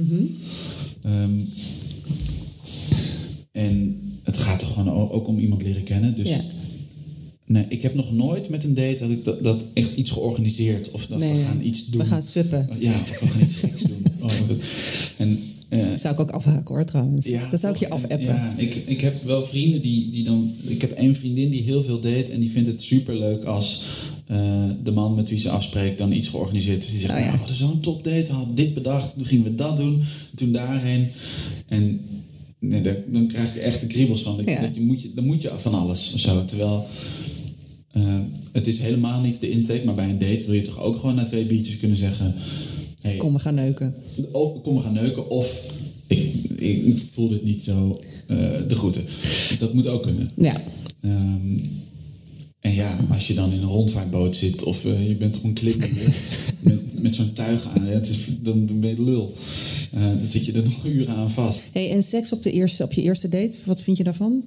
[SPEAKER 3] Ehm, en het gaat er gewoon ook om iemand leren kennen. Dus
[SPEAKER 2] Ja.
[SPEAKER 3] nee, ik heb nog nooit met een date dat ik dat, dat echt iets georganiseerd of dat we gaan iets doen.
[SPEAKER 2] We gaan suppen.
[SPEAKER 3] Ja, of we gaan iets geks doen. <laughs> Oh, en,
[SPEAKER 2] Dat zou ik ook afhaken hoor trouwens.
[SPEAKER 3] ja,
[SPEAKER 2] dat zou ik je afappen.
[SPEAKER 3] Ja, ik, ik heb wel vrienden die, die dan... Ik heb één vriendin die heel veel date en die vindt het superleuk als eh, de man met wie ze afspreekt dan iets georganiseerd is. Die zegt,
[SPEAKER 2] Oh, ja.
[SPEAKER 3] nou, we hadden zo'n topdate, we hadden dit bedacht, toen gingen we dat doen, toen daarheen. En nee, daar, dan krijg ik echt de kriebels van. Dat,
[SPEAKER 2] Ja.
[SPEAKER 3] dat je moet je, dan moet je van alles of zo. Terwijl... eh, het is helemaal niet de insteek, maar bij een date wil je toch ook gewoon na twee biertjes kunnen zeggen... Hey,
[SPEAKER 2] Kom, we gaan neuken.
[SPEAKER 3] of kom we gaan neuken, of ik, ik voel dit niet zo eh, de groeten. Dat moet ook kunnen.
[SPEAKER 2] Ja.
[SPEAKER 3] Ehm, en ja, als je dan in een rondvaartboot zit of eh, je bent op een klimmuur <laughs> met, met zo'n tuig aan, het is, dan ben je lul. Eh, dan zit je er nog uren aan vast.
[SPEAKER 2] Hey, en seks op, de eerste, op je eerste date, wat vind je daarvan?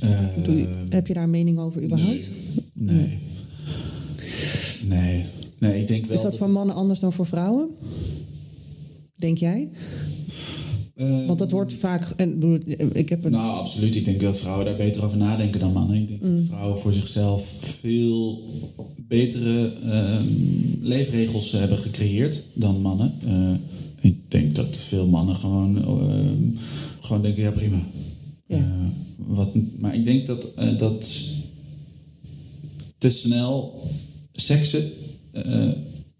[SPEAKER 3] Eh,
[SPEAKER 2] Doe je- heb je daar een mening over überhaupt?
[SPEAKER 3] nee. nee. Nee. Nee, ik denk wel
[SPEAKER 2] Is dat voor mannen anders dan voor vrouwen? Denk jij?
[SPEAKER 3] Eh,
[SPEAKER 2] Want dat wordt vaak. En, ik heb een.
[SPEAKER 3] Nou, absoluut. Ik denk dat vrouwen daar beter over nadenken dan mannen. Ik denk dat
[SPEAKER 2] Mm.
[SPEAKER 3] vrouwen voor zichzelf veel betere ehm, leefregels hebben gecreëerd dan mannen. Eh, ik denk dat veel mannen gewoon, ehm, gewoon denken, ja prima.
[SPEAKER 2] Ja.
[SPEAKER 3] Eh, wat, maar ik denk dat, eh, dat te snel seksen eh,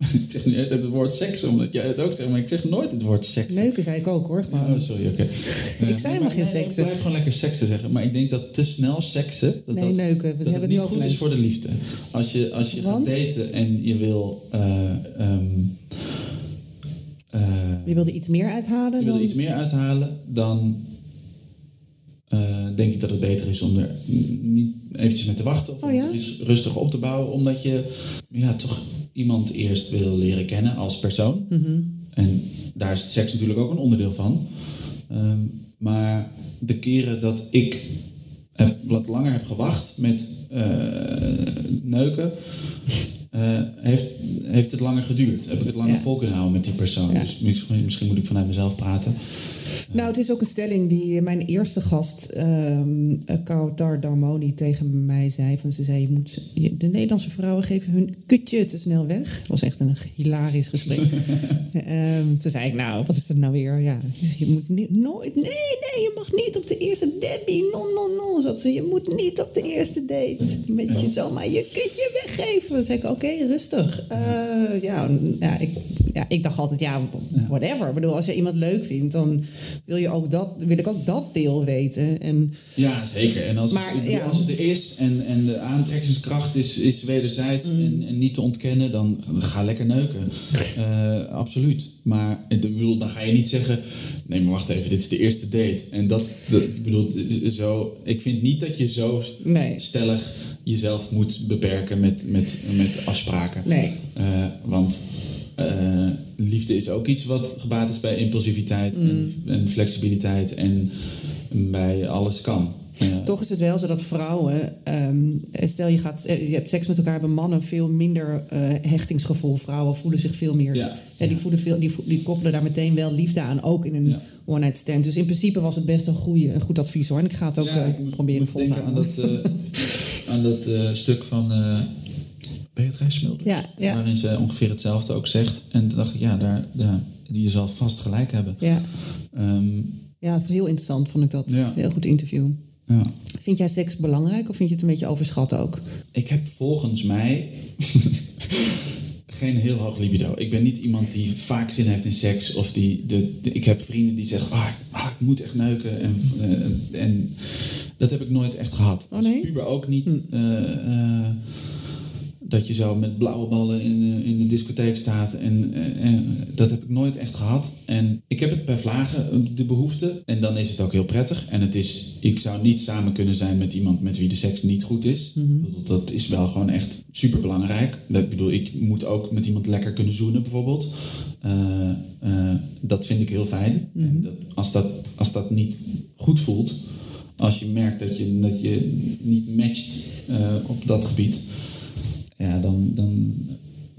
[SPEAKER 3] <laughs> ik zeg nu het woord seks, omdat jij het ook zegt, maar ik zeg nooit het woord seks.
[SPEAKER 2] Neuken zei ik ook hoor. Gewoon.
[SPEAKER 3] Oh, sorry, oké. <laughs>
[SPEAKER 2] Ik zei helemaal geen seksen.
[SPEAKER 3] Ik blijf gewoon lekker seksen zeggen. Maar ik denk dat te snel seksen... Dat
[SPEAKER 2] Nee,
[SPEAKER 3] dat,
[SPEAKER 2] neuken. We
[SPEAKER 3] dat
[SPEAKER 2] hebben
[SPEAKER 3] het niet goed is voor de liefde. Als je, als je gaat daten en je wil... eh, ehm, eh,
[SPEAKER 2] Je wilde iets meer uithalen
[SPEAKER 3] je
[SPEAKER 2] dan...
[SPEAKER 3] iets meer uithalen, dan denk ik dat het beter is om er niet eventjes mee te wachten. Of
[SPEAKER 2] Oh ja?
[SPEAKER 3] rustig op te bouwen. Omdat je ja, toch iemand eerst wil leren kennen als persoon.
[SPEAKER 2] Mhm.
[SPEAKER 3] En daar is seks natuurlijk ook een onderdeel van. Ehm, maar de keren dat ik heb, wat langer heb gewacht met eh, neuken, eh, heeft, heeft het langer geduurd. Heb ik het langer
[SPEAKER 2] Ja.
[SPEAKER 3] vol kunnen houden met die persoon.
[SPEAKER 2] Ja.
[SPEAKER 3] Dus misschien, misschien moet ik vanuit mezelf praten.
[SPEAKER 2] Nou, het is ook een stelling die mijn eerste gast, ehm Kautar Darmoni, tegen mij zei. Van, ze zei, je moet, de Nederlandse vrouwen geven hun kutje te snel weg. Het was echt een hilarisch gesprek. <laughs> Ehm, toen zei ik, nou, wat is het nou weer? Ja, je moet nooit, nee, nee, je mag niet op de eerste Debbie, no, no, no. Zat ze, je moet niet op de eerste date met je zomaar je kutje weggeven. Zei ik, oké, rustig. Eh, ja, ja, ik, ja, ik dacht altijd, ja, whatever. Ik bedoel, als je iemand leuk vindt, dan wil, je ook dat, wil ik ook dat deel weten. En
[SPEAKER 3] Ja, zeker. En als,
[SPEAKER 2] Maar,
[SPEAKER 3] het, bedoel,
[SPEAKER 2] ja.
[SPEAKER 3] als het er is en, en de aantrekkingskracht is, is wederzijds
[SPEAKER 2] Mm.
[SPEAKER 3] en, en niet te ontkennen, dan ga lekker neuken. Eh, absoluut. Maar ik bedoel, dan ga je niet zeggen: nee, maar wacht even, dit is de eerste date. En dat, dat ik bedoel, zo, ik vind niet dat je zo
[SPEAKER 2] Nee.
[SPEAKER 3] stellig jezelf moet beperken met, met, met afspraken.
[SPEAKER 2] Nee.
[SPEAKER 3] Eh, want eh, liefde is ook iets wat gebaat is bij impulsiviteit
[SPEAKER 2] Mm.
[SPEAKER 3] en, en flexibiliteit en bij alles kan. Eh,
[SPEAKER 2] Toch is het wel zo dat vrouwen, ehm, stel je, gaat, eh, je hebt seks met elkaar, hebben mannen veel minder hechtingsgevoel. Vrouwen voelen zich veel meer.
[SPEAKER 3] Ja.
[SPEAKER 2] hè, die,
[SPEAKER 3] Ja.
[SPEAKER 2] voelen veel, die, vo- die koppelen daar meteen wel liefde aan, ook in een
[SPEAKER 3] Ja.
[SPEAKER 2] one-night stand. Dus in principe was het best een, goeie, een goed advies hoor. En ik ga het ook
[SPEAKER 3] Ja, ik moet-
[SPEAKER 2] proberen vol te houden.
[SPEAKER 3] Dat, eh, aan dat stuk van eh Beatrice Smulders.
[SPEAKER 2] Ja, ja.
[SPEAKER 3] Waarin ze ongeveer hetzelfde ook zegt. En toen dacht ik, ja, daar, daar, je zal vast gelijk hebben.
[SPEAKER 2] Ja.
[SPEAKER 3] Ehm,
[SPEAKER 2] ja, heel interessant vond ik dat.
[SPEAKER 3] Ja.
[SPEAKER 2] Heel goed interview.
[SPEAKER 3] ja.
[SPEAKER 2] Vind jij seks belangrijk of vind je het een beetje overschat ook?
[SPEAKER 3] Ik heb volgens mij <laughs> geen heel hoog libido. Ik ben niet iemand die vaak zin heeft in seks. Of die, de, de- ik heb vrienden die zeggen, ah, ah, ik moet echt neuken. En, eh, en dat heb ik nooit echt gehad.
[SPEAKER 2] Oh, nee?
[SPEAKER 3] Als puber ook niet. eh, eh, dat je zo met blauwe ballen in, de- in de discotheek staat. En eh, eh, dat heb ik nooit echt gehad. En ik heb het bij vlagen, eh, de behoefte. En dan is het ook heel prettig. En het is, ik zou niet samen kunnen zijn met iemand met wie de seks niet goed is. Dat, dat is wel gewoon echt super belangrijk. Dat, ik bedoel, ik moet ook met iemand lekker kunnen zoenen bijvoorbeeld. Eh, eh, dat vind ik heel fijn. En dat, als, dat, als dat niet goed voelt, als je merkt dat je, dat je niet matcht eh, op dat gebied, ja, dan. dan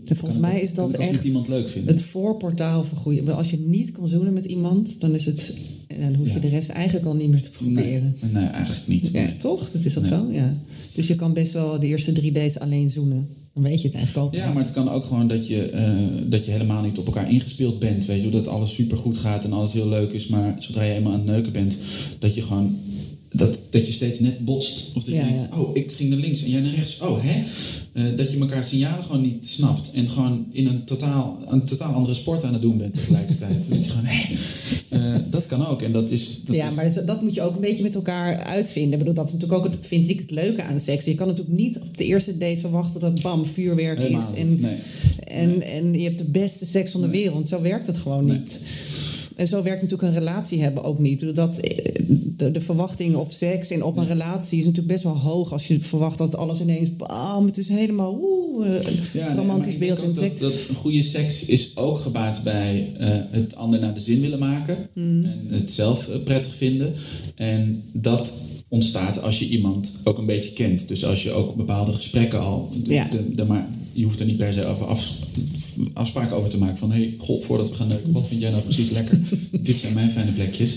[SPEAKER 2] En volgens mij
[SPEAKER 3] ook-
[SPEAKER 2] is dat echt
[SPEAKER 3] iemand leuk vinden.
[SPEAKER 2] het voorportaal voor goede. Als je niet kan zoenen met iemand, dan is het. En dan hoef je
[SPEAKER 3] Ja.
[SPEAKER 2] de rest eigenlijk al niet meer te proberen.
[SPEAKER 3] nee, nee, eigenlijk niet.
[SPEAKER 2] Ja,
[SPEAKER 3] Nee.
[SPEAKER 2] toch? Dat is dat
[SPEAKER 3] Nee.
[SPEAKER 2] zo? Ja. Dus je kan best wel de eerste drie dates alleen zoenen. Dan weet je het eigenlijk ook.
[SPEAKER 3] Ja, maar het kan ook gewoon dat je, eh, dat je helemaal niet op elkaar ingespeeld bent. Weet je, dat alles super goed gaat en alles heel leuk is. Maar zodra je eenmaal aan het neuken bent, dat je gewoon. Dat, dat je steeds net botst. Of dat
[SPEAKER 2] Ja,
[SPEAKER 3] je denkt,
[SPEAKER 2] ja.
[SPEAKER 3] oh, ik ging naar links en jij naar rechts. Oh, hè? Eh, dat je elkaar signalen gewoon niet snapt. En gewoon in een totaal, een totaal andere sport aan het doen bent tegelijkertijd. <laughs> dat je gewoon, hè? Eh, dat kan ook. En dat is... Dat
[SPEAKER 2] ja,
[SPEAKER 3] is-
[SPEAKER 2] maar dat, dat moet je ook een beetje met elkaar uitvinden. Ik bedoel, dat is natuurlijk ook, het, vind ik, het leuke aan seks. Je kan natuurlijk niet op de eerste date verwachten dat bam, vuurwerk
[SPEAKER 3] Helemaal
[SPEAKER 2] is. En,
[SPEAKER 3] nee.
[SPEAKER 2] en, en je hebt de beste seks van de wereld. Zo werkt het gewoon
[SPEAKER 3] Nee.
[SPEAKER 2] niet. En zo werkt natuurlijk een relatie hebben ook niet. Dat, eh, de, de verwachtingen op seks en op een relatie is natuurlijk best wel hoog. Als je verwacht dat alles ineens, bam, het is helemaal oeh, eh,
[SPEAKER 3] Ja,
[SPEAKER 2] romantisch beeld in seks.
[SPEAKER 3] dat, dat een goede seks is ook gebaat bij eh, het ander naar de zin willen maken.
[SPEAKER 2] Mm.
[SPEAKER 3] En het zelf prettig vinden. En dat ontstaat als je iemand ook een beetje kent. Dus als je ook bepaalde gesprekken al... de-
[SPEAKER 2] Ja.
[SPEAKER 3] de- de- maar je hoeft er niet per se over af, afspraken over te maken. Van, hé, hey, god, voordat we gaan neuken, wat vind jij nou precies lekker? <laughs> Dit zijn mijn fijne plekjes.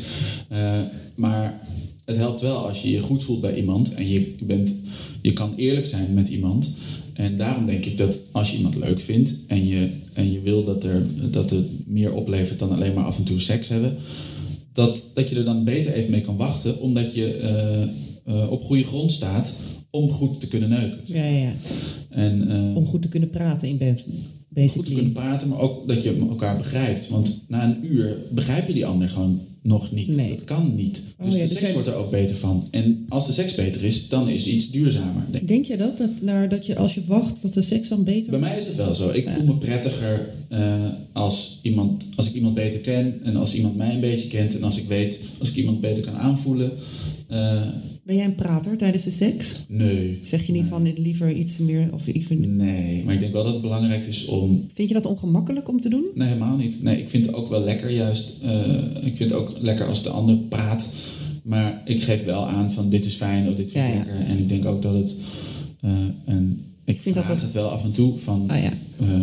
[SPEAKER 3] Eh, maar het helpt wel als je je goed voelt bij iemand. En je, bent, je kan eerlijk zijn met iemand. En daarom denk ik dat als je iemand leuk vindt en je, en je wil dat, er, dat het meer oplevert dan alleen maar af en toe seks hebben, dat, dat je er dan beter even mee kan wachten, omdat je eh, eh, op goede grond staat om goed te kunnen neuken.
[SPEAKER 2] Ja, ja, ja.
[SPEAKER 3] En, eh,
[SPEAKER 2] Om goed te kunnen praten in bed.
[SPEAKER 3] goed te
[SPEAKER 2] Basically.
[SPEAKER 3] kunnen praten, maar ook dat je elkaar begrijpt. Want na een uur begrijp je die ander gewoon nog niet.
[SPEAKER 2] Nee.
[SPEAKER 3] Dat kan niet.
[SPEAKER 2] Oh
[SPEAKER 3] Dus
[SPEAKER 2] ja,
[SPEAKER 3] de
[SPEAKER 2] dus
[SPEAKER 3] seks wordt er ook beter van. En als de seks beter is, dan is iets duurzamer. Denk
[SPEAKER 2] je dat? Dat, dat je als je wacht, dat de seks dan beter
[SPEAKER 3] Bij mij is het wel zo. Ik voel me prettiger eh, als, iemand, als ik iemand beter ken. En als iemand mij een beetje kent. En als ik weet, als ik iemand beter kan aanvoelen. Eh,
[SPEAKER 2] Ben jij een prater tijdens de seks?
[SPEAKER 3] nee.
[SPEAKER 2] Zeg je niet
[SPEAKER 3] Nee.
[SPEAKER 2] van dit liever iets meer of even...
[SPEAKER 3] Nee, maar ik denk wel dat het belangrijk is om
[SPEAKER 2] Vind je dat ongemakkelijk om te doen?
[SPEAKER 3] Nee, helemaal niet. Nee, ik vind het ook wel lekker juist. eh, ik vind het ook lekker als de ander praat. Maar ik geef wel aan van dit is fijn of dit vind ik
[SPEAKER 2] Ja, ja.
[SPEAKER 3] lekker. En ik denk ook dat het... en ik
[SPEAKER 2] vind dat ook-
[SPEAKER 3] het wel af en toe van...
[SPEAKER 2] Ah ja.
[SPEAKER 3] eh,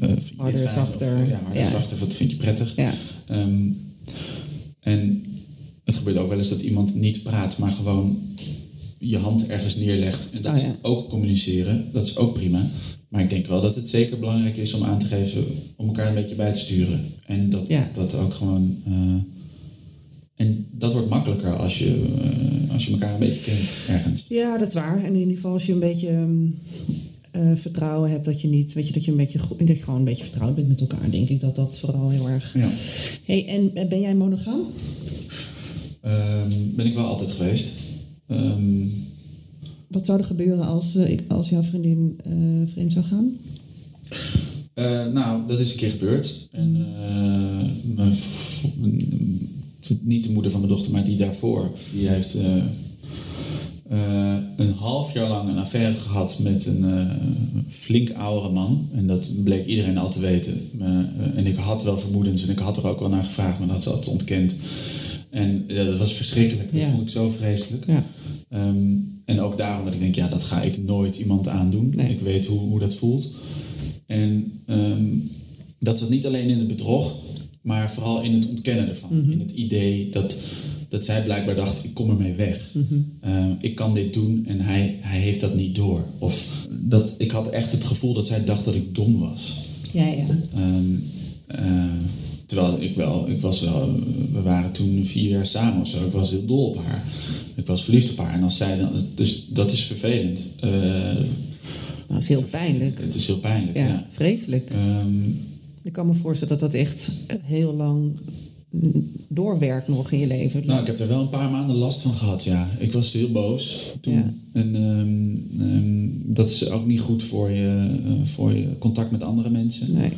[SPEAKER 3] eh,
[SPEAKER 2] Harder,
[SPEAKER 3] fijn?
[SPEAKER 2] zachter.
[SPEAKER 3] Of, ja, harder,
[SPEAKER 2] Ja.
[SPEAKER 3] zachter. Wat vind je prettig?
[SPEAKER 2] Ja.
[SPEAKER 3] Ehm, en het gebeurt ook wel eens dat iemand niet praat, maar gewoon je hand ergens neerlegt. En dat
[SPEAKER 2] Oh ja.
[SPEAKER 3] ook communiceren, dat is ook prima. Maar ik denk wel dat het zeker belangrijk is om aan te geven, om elkaar een beetje bij te sturen. En dat,
[SPEAKER 2] Ja.
[SPEAKER 3] dat ook gewoon. eh, en dat wordt makkelijker als je, eh, als je elkaar een beetje kent ergens.
[SPEAKER 2] Ja, dat is waar. En in ieder geval als je een beetje ehm, eh, vertrouwen hebt dat je niet, weet je, dat je een beetje, dat je gewoon een beetje vertrouwd bent met elkaar, denk ik dat dat vooral heel erg.
[SPEAKER 3] Ja.
[SPEAKER 2] Hey, en ben jij monogaam?
[SPEAKER 3] Ehm, ben ik wel altijd geweest. Ehm,
[SPEAKER 2] Wat zou er gebeuren als, eh, ik, als jouw vriendin eh, vreemd zou gaan?
[SPEAKER 3] Eh, nou, dat is een keer gebeurd. En eh, mijn niet de moeder van mijn dochter, maar die daarvoor, die heeft een half jaar lang een affaire gehad met een flink oudere man. En dat bleek iedereen al te weten. En ik had wel vermoedens en ik had er ook wel naar gevraagd, maar dat had ze altijd ontkend. En dat was verschrikkelijk. Dat
[SPEAKER 2] Ja.
[SPEAKER 3] vond ik zo vreselijk.
[SPEAKER 2] Ja.
[SPEAKER 3] Ehm, en ook daarom dat ik denk, ja, dat ga ik nooit iemand aandoen.
[SPEAKER 2] Nee.
[SPEAKER 3] Ik weet hoe, hoe dat voelt. En ehm, dat zat niet alleen in het bedrog, maar vooral in het ontkennen ervan.
[SPEAKER 2] Mhm.
[SPEAKER 3] In het idee dat, dat zij blijkbaar dacht, ik kom ermee weg.
[SPEAKER 2] Mhm.
[SPEAKER 3] Ehm, ik kan dit doen en hij, hij heeft dat niet door. Of dat, ik had echt het gevoel dat zij dacht dat ik dom was.
[SPEAKER 2] Ja, ja.
[SPEAKER 3] Ehm, eh, terwijl ik wel, ik was wel, we waren toen vier jaar samen of zo. Ik was heel dol op haar. Ik was verliefd op haar. En als zij dan, dus dat is vervelend. Eh,
[SPEAKER 2] Nou, dat is heel pijnlijk.
[SPEAKER 3] Het is heel pijnlijk, ja.
[SPEAKER 2] Ja, vreselijk.
[SPEAKER 3] Ehm,
[SPEAKER 2] Ik kan me voorstellen dat dat echt heel lang doorwerkt nog in je leven.
[SPEAKER 3] nou, ik heb er wel een paar maanden last van gehad, ja. Ik was heel boos toen.
[SPEAKER 2] Ja.
[SPEAKER 3] En ehm, ehm, dat is ook niet goed voor je, eh, voor je contact met andere mensen.
[SPEAKER 2] Nee.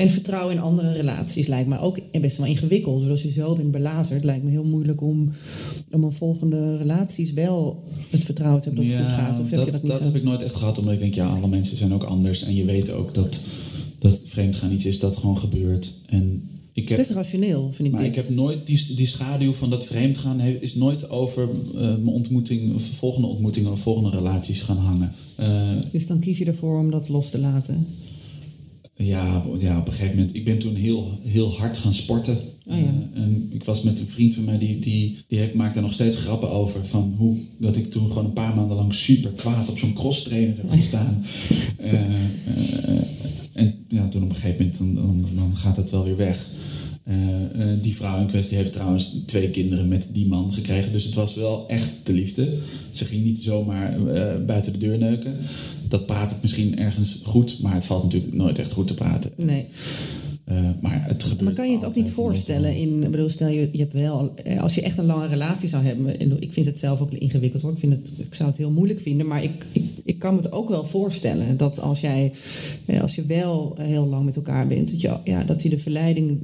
[SPEAKER 2] En vertrouwen in andere relaties lijkt me ook best wel ingewikkeld. Want Als je zo bent belazerd, lijkt me heel moeilijk om, om een volgende relaties wel het vertrouwen te hebben dat het goed gaat. Of heb
[SPEAKER 3] dat,
[SPEAKER 2] je dat niet? zo?
[SPEAKER 3] heb ik nooit echt gehad, omdat ik denk, ja, alle mensen zijn ook anders. En je weet ook dat, dat vreemdgaan iets is dat gewoon gebeurt. En ik heb,
[SPEAKER 2] Best rationeel, vind ik
[SPEAKER 3] maar
[SPEAKER 2] dit.
[SPEAKER 3] ik heb nooit die, die schaduw van dat vreemdgaan he- is nooit over eh, mijn ontmoeting, of volgende ontmoetingen of volgende relaties gaan hangen. Eh,
[SPEAKER 2] Dus dan kies je ervoor om dat los te laten.
[SPEAKER 3] Ja, ja, op een gegeven moment. Ik ben toen heel, heel hard gaan sporten.
[SPEAKER 2] Oh ja.
[SPEAKER 3] Eh, en ik was met een vriend van mij, die, die, die heeft, maakt daar nog steeds grappen over. Van hoe dat ik toen gewoon een paar maanden lang super kwaad op zo'n cross trainer heb gestaan. <laughs> Eh, eh, en ja, toen op een gegeven moment, dan, dan, dan gaat het wel weer weg. Eh, eh, die vrouw in kwestie heeft trouwens twee kinderen met die man gekregen. Dus het was wel echt de liefde. Ze ging niet zomaar eh, buiten de deur neuken. Dat praat het misschien ergens goed, maar het valt natuurlijk nooit echt goed te praten.
[SPEAKER 2] Nee.
[SPEAKER 3] Eh, maar het
[SPEAKER 2] Maar kan je het ook niet voorstellen in, bedoel, stel je, je hebt wel, eh, als je echt een lange relatie zou hebben, en ik vind het zelf ook ingewikkeld hoor, ik, vind het, ik zou het heel moeilijk vinden, maar ik, ik, ik kan me het ook wel voorstellen dat als jij, eh, als je wel heel lang met elkaar bent, dat, je, ja, dat die de verleiding,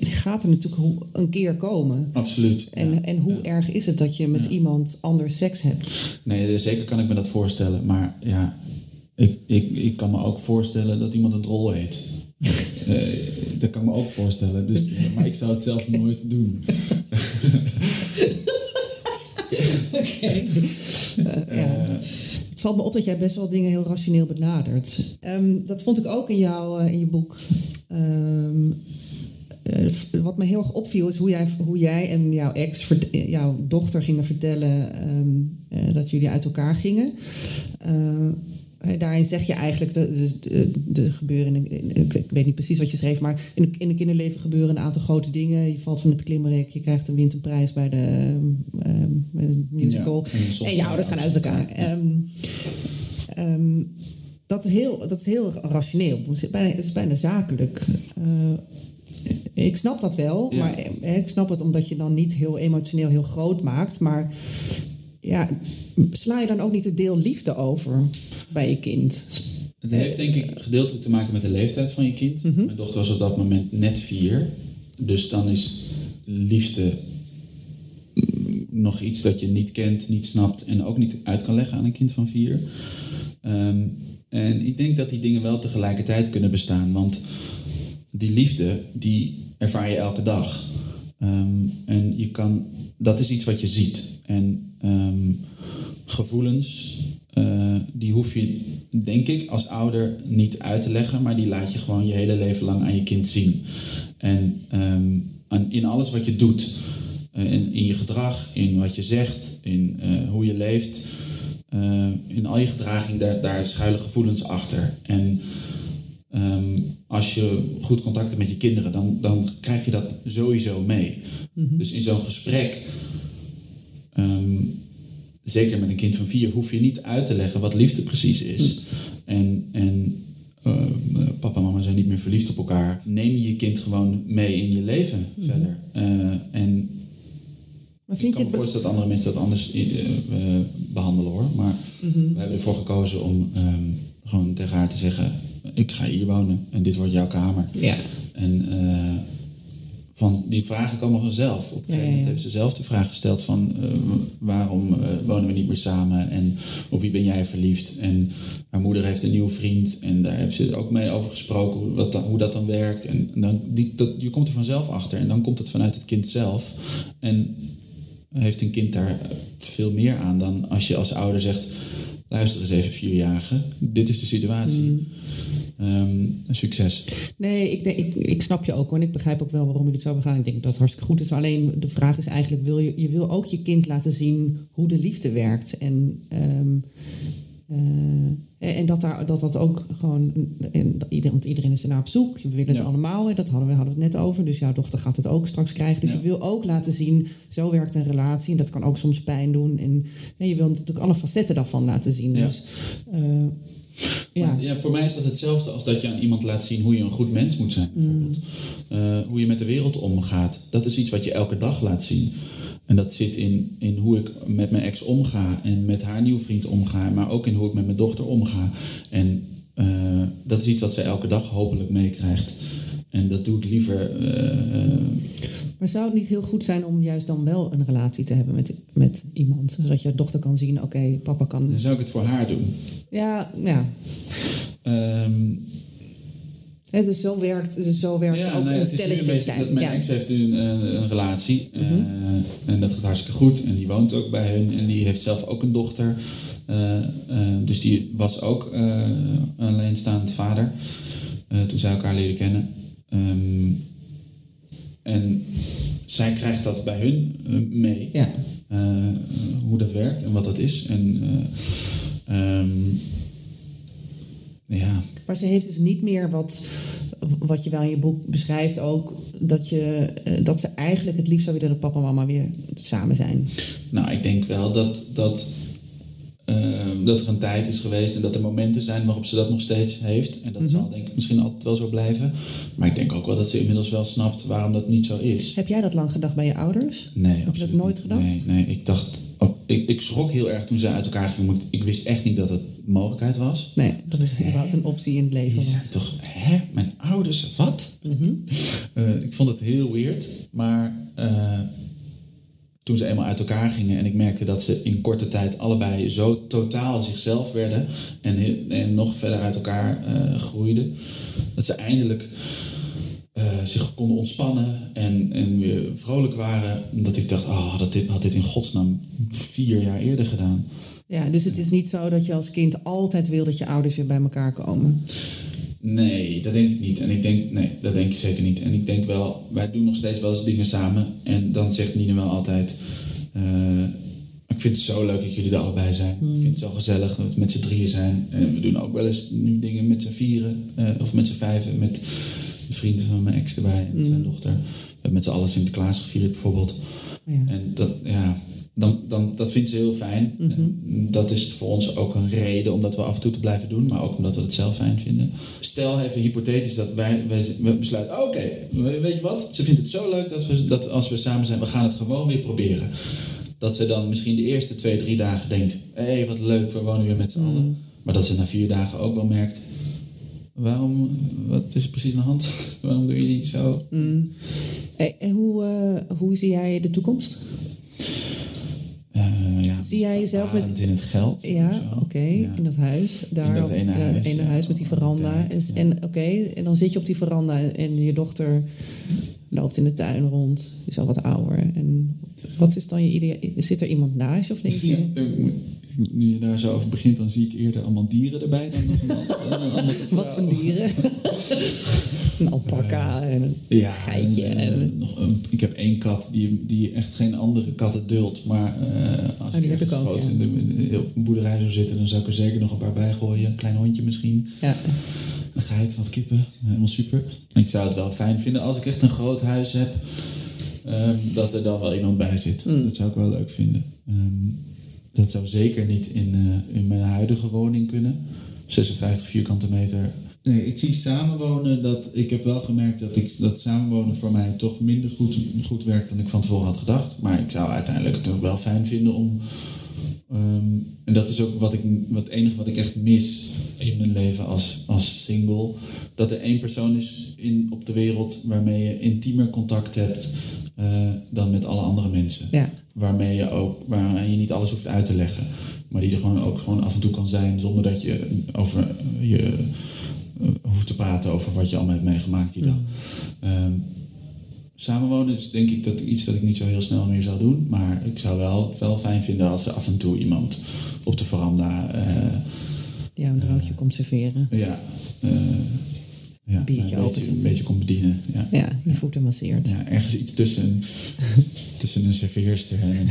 [SPEAKER 2] gaat er natuurlijk een keer komen.
[SPEAKER 3] Absoluut.
[SPEAKER 2] En,
[SPEAKER 3] ja.
[SPEAKER 2] en hoe
[SPEAKER 3] Ja.
[SPEAKER 2] erg is het dat je met
[SPEAKER 3] Ja.
[SPEAKER 2] iemand anders seks hebt?
[SPEAKER 3] Nee, zeker kan ik me dat voorstellen. Maar ja, ik, ik, ik kan me ook voorstellen dat iemand een drol heet. Eh, dat kan ik me ook voorstellen. Dus, <laughs> maar ik zou het zelf nooit doen. <laughs> <laughs>
[SPEAKER 2] Oké. Eh, ja. Het valt me op dat jij best wel dingen heel rationeel benadert. Ehm, dat vond ik ook in, jouw, eh, in je boek. Ehm, eh, wat me heel erg opviel is hoe jij, hoe jij en jouw ex, eh, jouw dochter gingen vertellen ehm, eh, dat jullie uit elkaar gingen. Eh, eh, daarin zeg je eigenlijk, de, de, de, de gebeuren, ik weet niet precies wat je schreef, maar in, de, in kinderleven gebeuren een aantal grote dingen. Je valt van het klimrek, je krijgt een wint een prijs bij de ehm, musical.
[SPEAKER 3] Ja, en
[SPEAKER 2] je ouders gaan uit elkaar. Ehm, ehm, dat, is heel, dat is heel rationeel. Het is bijna, het is bijna zakelijk. Uh, ik snap dat wel, maar eh, ik snap het omdat je dan niet heel emotioneel heel groot maakt. Maar ja, sla je dan ook niet het deel liefde over bij je kind?
[SPEAKER 3] Het heeft denk ik gedeeltelijk te maken met de leeftijd van je kind. Mhm. Mijn dochter was op dat moment net vier. Dus dan is liefde nog iets dat je niet kent, niet snapt en ook niet uit kan leggen aan een kind van vier. Ehm, en ik denk dat die dingen wel tegelijkertijd kunnen bestaan. Want die liefde, die ervaar je elke dag. Ehm, en je kan, dat is iets wat je ziet. En ehm, gevoelens, uh, die hoef je, denk ik, als ouder niet uit te leggen, maar die laat je gewoon je hele leven lang aan je kind zien. En um, in alles wat je doet, uh, in, in, je gedrag, in wat je zegt, in uh, hoe je leeft, in al je gedraging, daar, daar schuilen gevoelens achter. En Um, als je goed contact hebt met je kinderen, dan, dan krijg je dat sowieso mee. Mm -hmm. Dus in zo'n gesprek um, zeker met een kind van vier, hoef je niet uit te leggen wat liefde precies is. Hm. En, en uh, papa en mama zijn niet meer verliefd op elkaar. Neem je kind gewoon mee in je leven hm. verder. Uh, en maar vind ik kan je me voorstellen dat andere mensen dat anders uh, behandelen hoor. Maar mm -hmm. we hebben ervoor gekozen om um, gewoon tegen haar te zeggen: Ik ga hier wonen en dit wordt jouw kamer. Ja. En van die vragen komen vanzelf. Op een gegeven moment heeft ze zelf de vraag gesteld van uh, waarom uh, wonen we niet meer samen en op wie ben jij verliefd? En haar moeder heeft een nieuwe vriend en daar heeft ze ook mee over gesproken hoe, wat dan, hoe dat dan werkt. En, dan, die, dat, je komt er vanzelf achter en dan komt het vanuit het kind zelf. En heeft een kind daar veel meer aan dan als je als ouder zegt luister eens even vierjarige, dit is de situatie. Mm. Um, succes.
[SPEAKER 2] Nee, ik, denk, ik, ik snap je ook en ik begrijp ook wel waarom je dit zo gaan. Ik denk dat het hartstikke goed is. Alleen de vraag is eigenlijk, wil je, je wil ook je kind laten zien hoe de liefde werkt. En, um, uh, en dat, daar, dat dat ook gewoon, en, want iedereen is er naar op zoek. We willen het allemaal, dat hadden we, hadden we het net over. Dus jouw dochter gaat het ook straks krijgen. Dus je wil ook laten zien, zo werkt een relatie. En dat kan ook soms pijn doen. En ja, je wilt natuurlijk alle facetten daarvan laten zien. Dus, uh,
[SPEAKER 3] ja. ja, voor mij is dat hetzelfde als dat je aan iemand laat zien hoe je een goed mens moet zijn, bijvoorbeeld. Mm. Uh, hoe je met de wereld omgaat. Dat is iets wat je elke dag laat zien. En dat zit in, in hoe ik met mijn ex omga en met haar nieuwe vriend omga, maar ook in hoe ik met mijn dochter omga. En uh, dat is iets wat zij elke dag hopelijk meekrijgt. En dat doe ik liever. Uh,
[SPEAKER 2] maar zou het niet heel goed zijn om juist dan wel een relatie te hebben met, met iemand? Zodat je dochter kan zien, oké, papa kan...
[SPEAKER 3] Dan zou ik het voor haar doen.
[SPEAKER 2] Ja, ja. Um, het dus zo werkt, dus zo werkt ja, ook een stelletje een zijn.
[SPEAKER 3] mijn ex heeft nu een, een relatie. Mm -hmm. uh, en dat gaat hartstikke goed. En die woont ook bij hun. En die heeft zelf ook een dochter. Uh, uh, dus die was ook alleenstaand vader. toen zij elkaar leren kennen. Um, en zij krijgt dat bij hun uh, mee. Ja. Uh, hoe dat werkt en wat dat is. En, uh, um, ja.
[SPEAKER 2] Maar ze heeft dus niet meer wat, wat je wel in je boek beschrijft ook, dat, je, dat ze eigenlijk het liefst zou willen dat papa en mama weer samen zijn.
[SPEAKER 3] Nou, ik denk wel dat, dat Ehm, dat er een tijd is geweest en dat er momenten zijn waarop ze dat nog steeds heeft. En dat zal mhm. denk ik misschien altijd wel zo blijven. Maar ik denk ook wel dat ze inmiddels wel snapt waarom dat niet zo is.
[SPEAKER 2] Heb jij dat lang gedacht bij je ouders?
[SPEAKER 3] Nee,
[SPEAKER 2] Heb je dat nooit gedacht?
[SPEAKER 3] Nee, nee, ik dacht... Oh, ik, ik schrok heel erg toen ze uit elkaar gingen. Ik wist echt niet dat het mogelijkheid was.
[SPEAKER 2] Nee, dat is überhaupt een optie in het leven
[SPEAKER 3] ja, toch, hè? Mijn ouders, wat? Mhm. uh, ik vond het heel weird. Maar... Uh, toen ze eenmaal uit elkaar gingen en ik merkte dat ze in korte tijd allebei zo totaal zichzelf werden en, en nog verder uit elkaar uh, groeiden, dat ze eindelijk uh, zich konden ontspannen en, en weer vrolijk waren. Dat ik dacht, oh, dat dit, had dit in godsnaam vier jaar eerder gedaan.
[SPEAKER 2] Ja, dus het is niet zo dat je als kind altijd wil dat je ouders weer bij elkaar komen.
[SPEAKER 3] Nee, dat denk ik niet. En ik denk, nee, dat denk ik zeker niet. En ik denk wel, wij doen nog steeds wel eens dingen samen. En dan zegt Nina wel altijd. Uh, ik vind het zo leuk dat jullie er allebei zijn. Ik vind het zo gezellig dat we met z'n drieën zijn. En we doen ook wel eens nu dingen met z'n vieren. Uh, of met z'n vijven. Met de vrienden van mijn ex erbij en zijn mm. dochter. We hebben met z'n allen Sinterklaas gevierd bijvoorbeeld. Ja. En dat, ja, dan, dan, dat vindt ze heel fijn. En Dat is voor ons ook een reden om dat we af en toe te blijven doen, maar ook omdat we het zelf fijn vinden. Stel even hypothetisch dat wij, wij we besluiten: oh, oké, weet je wat? Ze vindt het zo leuk dat, we, dat als we samen zijn, we gaan het gewoon weer proberen. Dat ze dan misschien de eerste twee, drie dagen denkt: hé, hey, wat leuk, we wonen weer met z'n allen. Maar dat ze na vier dagen ook wel merkt: waarom, wat is er precies aan de hand? <laughs> waarom doe je niet zo?
[SPEAKER 2] Hey, en hoe, eh, hoe zie jij de toekomst?
[SPEAKER 3] Eh, ja,
[SPEAKER 2] Zie jij jezelf met-
[SPEAKER 3] in het geld?
[SPEAKER 2] Ja, oké,
[SPEAKER 3] Ja.
[SPEAKER 2] in dat huis. Daar
[SPEAKER 3] dat
[SPEAKER 2] op
[SPEAKER 3] ene huis,
[SPEAKER 2] ene
[SPEAKER 3] ja,
[SPEAKER 2] huis met die veranda. En, en oké, en dan zit je op die veranda en je dochter loopt in de tuin rond. Is al wat ouder. En wat is dan je idee? Zit er iemand naast je of denk <laughs> je...
[SPEAKER 3] Nu je daar zo over begint, dan zie ik eerder allemaal dieren erbij dan nog een, dan een andere vrouw.
[SPEAKER 2] Wat voor dieren? <laughs> een alpaca en een
[SPEAKER 3] Ja,
[SPEAKER 2] geitje.
[SPEAKER 3] en,
[SPEAKER 2] En,
[SPEAKER 3] eh, nog een- ik heb één kat die, die echt geen andere katten duldt. Maar eh, als
[SPEAKER 2] die
[SPEAKER 3] ik
[SPEAKER 2] heb
[SPEAKER 3] ergens
[SPEAKER 2] ik ook,
[SPEAKER 3] groot
[SPEAKER 2] ja.
[SPEAKER 3] in de, in boerderij zou zitten, dan zou ik er zeker nog een paar bij gooien. Een klein hondje misschien.
[SPEAKER 2] ja.
[SPEAKER 3] Een geit, wat kippen. Helemaal super. Ik zou het wel fijn vinden als ik echt een groot huis heb. ehm, dat er dan wel iemand bij zit.
[SPEAKER 2] Mm.
[SPEAKER 3] Dat zou ik wel leuk vinden. Ehm, dat zou zeker niet in, eh, in mijn huidige woning kunnen. 56 vierkante meter. Nee, ik zie samenwonen dat ik heb wel gemerkt dat, ik, dat samenwonen voor mij toch minder goed, goed werkt dan ik van tevoren had gedacht. Maar ik zou uiteindelijk het ook wel fijn vinden om Ehm, en dat is ook wat ik, wat het enige wat ik echt mis in mijn leven als, als single. Dat er één persoon is in, op de wereld waarmee je intiemer contact hebt eh, dan met alle andere mensen.
[SPEAKER 2] Ja.
[SPEAKER 3] Waarmee je ook, waar je niet alles hoeft uit te leggen. Maar die er gewoon ook gewoon af en toe kan zijn zonder dat je over je eh, hoeft te praten over wat je allemaal hebt meegemaakt die dag. Ehm, Samenwonen is denk ik dat iets wat ik niet zo heel snel meer zou doen. Maar ik zou wel, wel fijn vinden als er af en toe iemand op de veranda. eh,
[SPEAKER 2] Die jou een drankje komt serveren.
[SPEAKER 3] ja, ja,
[SPEAKER 2] Biertje
[SPEAKER 3] een, beetje, een beetje komt bedienen. Ja.
[SPEAKER 2] Ja, je voeten masseert.
[SPEAKER 3] Ja, ergens iets tussen, <laughs> tussen een serveerster en een,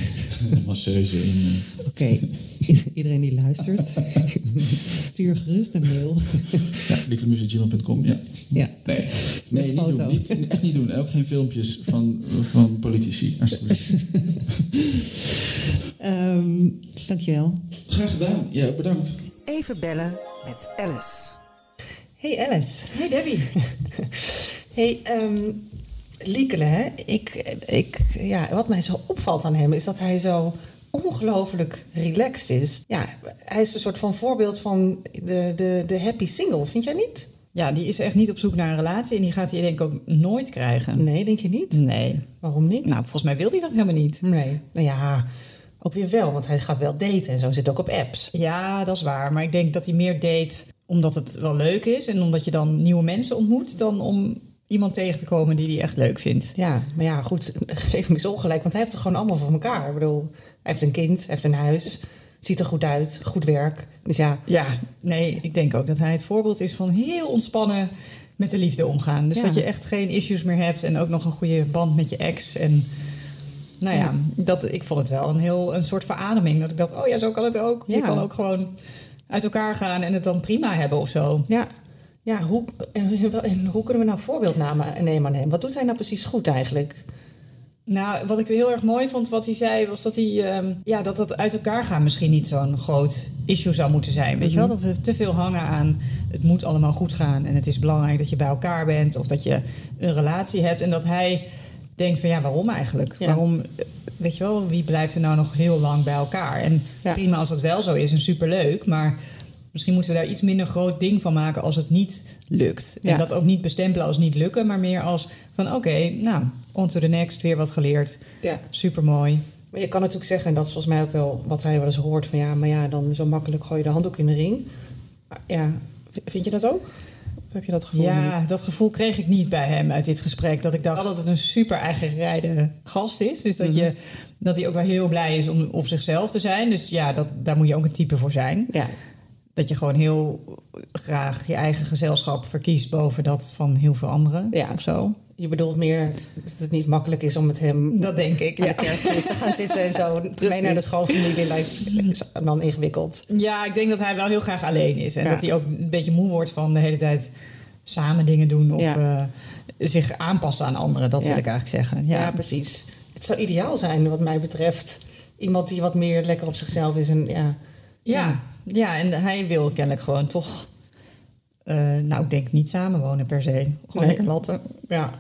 [SPEAKER 3] een masseuse in. eh.
[SPEAKER 2] Oké, <laughs> iedereen die luistert, <laughs> stuur gerust een mail.
[SPEAKER 3] Ja, ja.
[SPEAKER 2] Ja.
[SPEAKER 3] Nee, nee niet
[SPEAKER 2] foto.
[SPEAKER 3] doen. Niet, echt niet doen. Ook geen filmpjes van, van politici, alsjeblieft.
[SPEAKER 2] Ehm, dankjewel.
[SPEAKER 3] Graag gedaan. Ja, bedankt.
[SPEAKER 4] Even bellen met Alice.
[SPEAKER 2] Hey Alice.
[SPEAKER 5] Hey Debbie. <laughs>
[SPEAKER 2] Hey, ehm Liekele, hè? Ik, ik, ja, wat mij zo opvalt aan hem is dat hij zo ongelooflijk relaxed is. Ja, hij is een soort van voorbeeld van de, de, de happy single, vind jij niet?
[SPEAKER 5] Ja, die is echt niet op zoek naar een relatie en die gaat hij denk ik ook nooit krijgen.
[SPEAKER 2] Nee, denk je niet?
[SPEAKER 5] Nee.
[SPEAKER 2] Waarom niet?
[SPEAKER 5] Nou, volgens mij wil hij dat helemaal niet.
[SPEAKER 2] Nee. Nou ja, ook weer wel, want hij gaat wel daten en zo zit ook op apps.
[SPEAKER 5] Ja, dat is waar. Maar ik denk dat hij meer date omdat het wel leuk is en omdat je dan nieuwe mensen ontmoet, dan om iemand tegen te komen die hij echt leuk vindt.
[SPEAKER 2] Ja, maar ja, goed, geef hem eens ongelijk, want hij heeft het gewoon allemaal voor elkaar. Ik bedoel, hij heeft een kind, hij heeft een huis, ziet er goed uit, goed werk. Dus ja,
[SPEAKER 5] Ja, nee, ik denk ook dat hij het voorbeeld is van heel ontspannen met de liefde omgaan. Dus
[SPEAKER 2] Ja.
[SPEAKER 5] dat je echt geen issues meer hebt en ook nog een goede band met je ex. En nou ja, Dat, ik vond het wel een heel een soort verademing. Dat ik dacht, oh ja, zo kan het ook. Je kan ook gewoon uit elkaar gaan en het dan prima hebben of zo.
[SPEAKER 2] ja. Ja, hoe, en, en hoe kunnen we nou voorbeeld namen- nemen aan hem? Wat doet hij nou precies goed eigenlijk?
[SPEAKER 5] Nou, wat ik heel erg mooi vond wat hij zei, was dat hij ehm, ja, dat het uit elkaar gaan misschien niet zo'n groot issue zou moeten zijn. Weet je wel, dat we te veel hangen aan het moet allemaal goed gaan en het is belangrijk dat je bij elkaar bent of dat je een relatie hebt en dat hij denkt van ja, waarom eigenlijk?
[SPEAKER 2] Ja.
[SPEAKER 5] Waarom, weet je wel, wie blijft er nou nog heel lang bij elkaar? En
[SPEAKER 2] Ja.
[SPEAKER 5] prima als dat wel zo is en superleuk, maar misschien moeten we daar iets minder groot ding van maken als het niet lukt.
[SPEAKER 2] Ja.
[SPEAKER 5] En dat ook niet bestempelen als niet lukken, maar meer als van oké, nou, on to the next, weer wat geleerd.
[SPEAKER 2] Ja.
[SPEAKER 5] Super mooi.
[SPEAKER 2] Maar je kan natuurlijk zeggen, en dat is volgens mij ook wel wat hij wel eens hoort, van ja, maar ja, dan zo makkelijk gooi je de handdoek in de ring. Ja, vind je dat ook? Heb je dat gevoel
[SPEAKER 5] Ja,
[SPEAKER 2] niet?
[SPEAKER 5] dat gevoel kreeg ik niet bij hem uit dit gesprek. Dat ik dacht dat het een super eigengerijde gast is. Dus dat, je, dat hij ook wel heel blij is om op zichzelf te zijn. Dus ja, dat, daar moet je ook een type voor zijn.
[SPEAKER 2] Ja,
[SPEAKER 5] Dat je gewoon heel graag je eigen gezelschap verkiest boven dat van heel veel anderen.
[SPEAKER 2] Ja.
[SPEAKER 5] Of zo.
[SPEAKER 2] Je bedoelt meer dat het niet makkelijk is om met hem
[SPEAKER 5] Dat denk ik,
[SPEAKER 2] aan
[SPEAKER 5] ja.
[SPEAKER 2] de kerstmis te gaan zitten en zo. <laughs> Mee naar de schoolfamilie lijkt dan ingewikkeld.
[SPEAKER 5] Ja, ik denk dat hij wel heel graag alleen is. En
[SPEAKER 2] Ja.
[SPEAKER 5] dat hij ook een beetje moe wordt van de hele tijd samen dingen doen. Of
[SPEAKER 2] Ja.
[SPEAKER 5] eh, zich aanpassen aan anderen. Dat wil ik eigenlijk zeggen.
[SPEAKER 2] Ja,
[SPEAKER 5] Ja,
[SPEAKER 2] precies. Het zou ideaal zijn wat mij betreft iemand die wat meer lekker op zichzelf is. En, ja.
[SPEAKER 5] Ja, ja, en hij wil kennelijk gewoon toch... eh, nou, ik denk niet samenwonen per se. Gewoon
[SPEAKER 2] Nee.
[SPEAKER 5] lekker latten. Ja,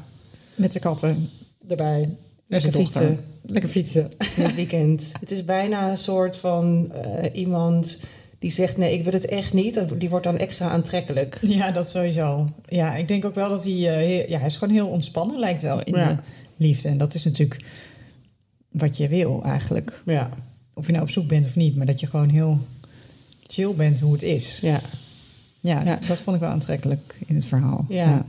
[SPEAKER 5] met zijn katten erbij.
[SPEAKER 2] Lekker fietsen.
[SPEAKER 5] Lekker fietsen.
[SPEAKER 2] het weekend. <laughs> Het is bijna een soort van eh, iemand die zegt: Nee, ik wil het echt niet. Die wordt dan extra aantrekkelijk.
[SPEAKER 5] Ja, dat sowieso. Ja, ik denk ook wel dat hij... eh, ja, hij is gewoon heel ontspannen, lijkt wel, in
[SPEAKER 2] Ja.
[SPEAKER 5] de liefde. En dat is natuurlijk wat je wil eigenlijk.
[SPEAKER 2] Ja,
[SPEAKER 5] Of je nou op zoek bent of niet. Maar dat je gewoon heel chill bent hoe het is.
[SPEAKER 2] ja.
[SPEAKER 5] Ja,
[SPEAKER 2] Ja.
[SPEAKER 5] dat vond ik wel aantrekkelijk in het verhaal.
[SPEAKER 2] Ja.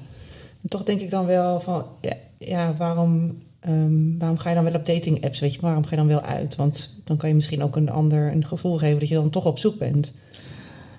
[SPEAKER 2] En toch denk ik dan wel van: Ja, ja waarom, ehm, waarom ga je dan wel op dating apps? Weet je, waarom ga je dan wel uit? Want dan kan je misschien ook een ander een gevoel geven dat je dan toch op zoek bent.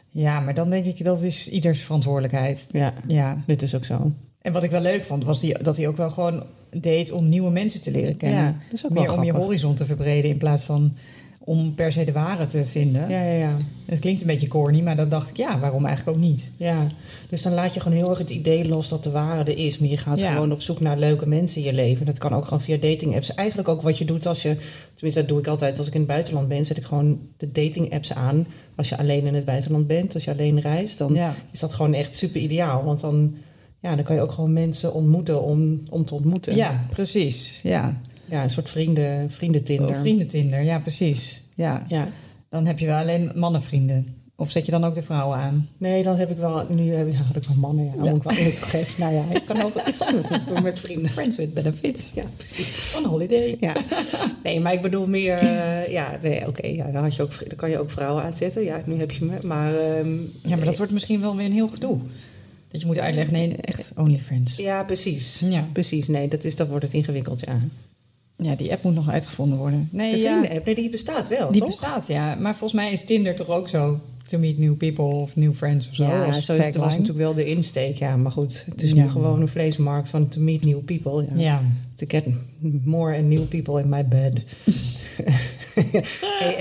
[SPEAKER 5] Ja, maar dan denk ik dat is ieders verantwoordelijkheid.
[SPEAKER 2] Ja,
[SPEAKER 5] Ja.
[SPEAKER 2] dit is ook zo.
[SPEAKER 5] En wat ik wel leuk vond, was die, dat hij ook wel gewoon deed om nieuwe mensen te leren kennen.
[SPEAKER 2] Ja, dat is ook wel
[SPEAKER 5] Meer om je horizon te verbreden in plaats van om per se de ware te vinden.
[SPEAKER 2] Ja, ja, ja.
[SPEAKER 5] Het klinkt een beetje corny, maar dan dacht ik, ja, waarom eigenlijk ook niet?
[SPEAKER 2] Ja, dus dan laat je gewoon heel erg het idee los dat de waarde er is. Maar je gaat
[SPEAKER 5] Ja.
[SPEAKER 2] gewoon op zoek naar leuke mensen in je leven. Dat kan ook gewoon via dating apps. Eigenlijk ook wat je doet als je... Tenminste, dat doe ik altijd. Als ik in het buitenland ben, zet ik gewoon de dating apps aan. Als je alleen in het buitenland bent, als je alleen reist... dan
[SPEAKER 5] Ja.
[SPEAKER 2] is dat gewoon echt super ideaal. Want dan, ja, dan kan je ook gewoon mensen ontmoeten om, om te ontmoeten.
[SPEAKER 5] Ja, precies. Ja.
[SPEAKER 2] Ja, een soort vrienden, vriendentinder.
[SPEAKER 5] Of vriendentinder, ja, precies. Ja.
[SPEAKER 2] Ja.
[SPEAKER 5] Dan heb je wel alleen mannenvrienden. Of zet je dan ook de vrouwen aan?
[SPEAKER 2] Nee, dan heb ik wel... Nu heb ik, had ik wel mannen, ja. Moet ik wel eerlijk toegeven. Nou ja, ik kan ook iets anders niet doen met vrienden.
[SPEAKER 5] Friends with benefits.
[SPEAKER 2] Ja, precies.
[SPEAKER 5] On holiday.
[SPEAKER 2] Ja. <laughs> Nee, maar ik bedoel meer... eh, ja, nee, oké. ja, dan, had je ook, dan kan je ook vrouwen aanzetten. Ja, nu heb je me. Maar... ehm,
[SPEAKER 5] Ja, maar dat wordt misschien wel weer een heel gedoe. Dat je moet uitleggen, nee, echt OnlyFans.
[SPEAKER 2] Ja, precies.
[SPEAKER 5] Ja.
[SPEAKER 2] Precies, nee, dat, is, dat wordt het ingewikkeld, ja.
[SPEAKER 5] Ja, die app moet nog uitgevonden worden. Nee,
[SPEAKER 2] De vrienden-app, nee, die bestaat wel,
[SPEAKER 5] die
[SPEAKER 2] toch?
[SPEAKER 5] bestaat, ja. Maar volgens mij is Tinder toch ook zo. To meet new people of new friends of zo.
[SPEAKER 2] Ja, zo is, dat was natuurlijk wel de insteek, ja. Maar goed, het is
[SPEAKER 5] Ja.
[SPEAKER 2] nu gewoon een vleesmarkt van to meet new people. Ja.
[SPEAKER 5] Ja.
[SPEAKER 2] To get more and new people in my bed. <laughs>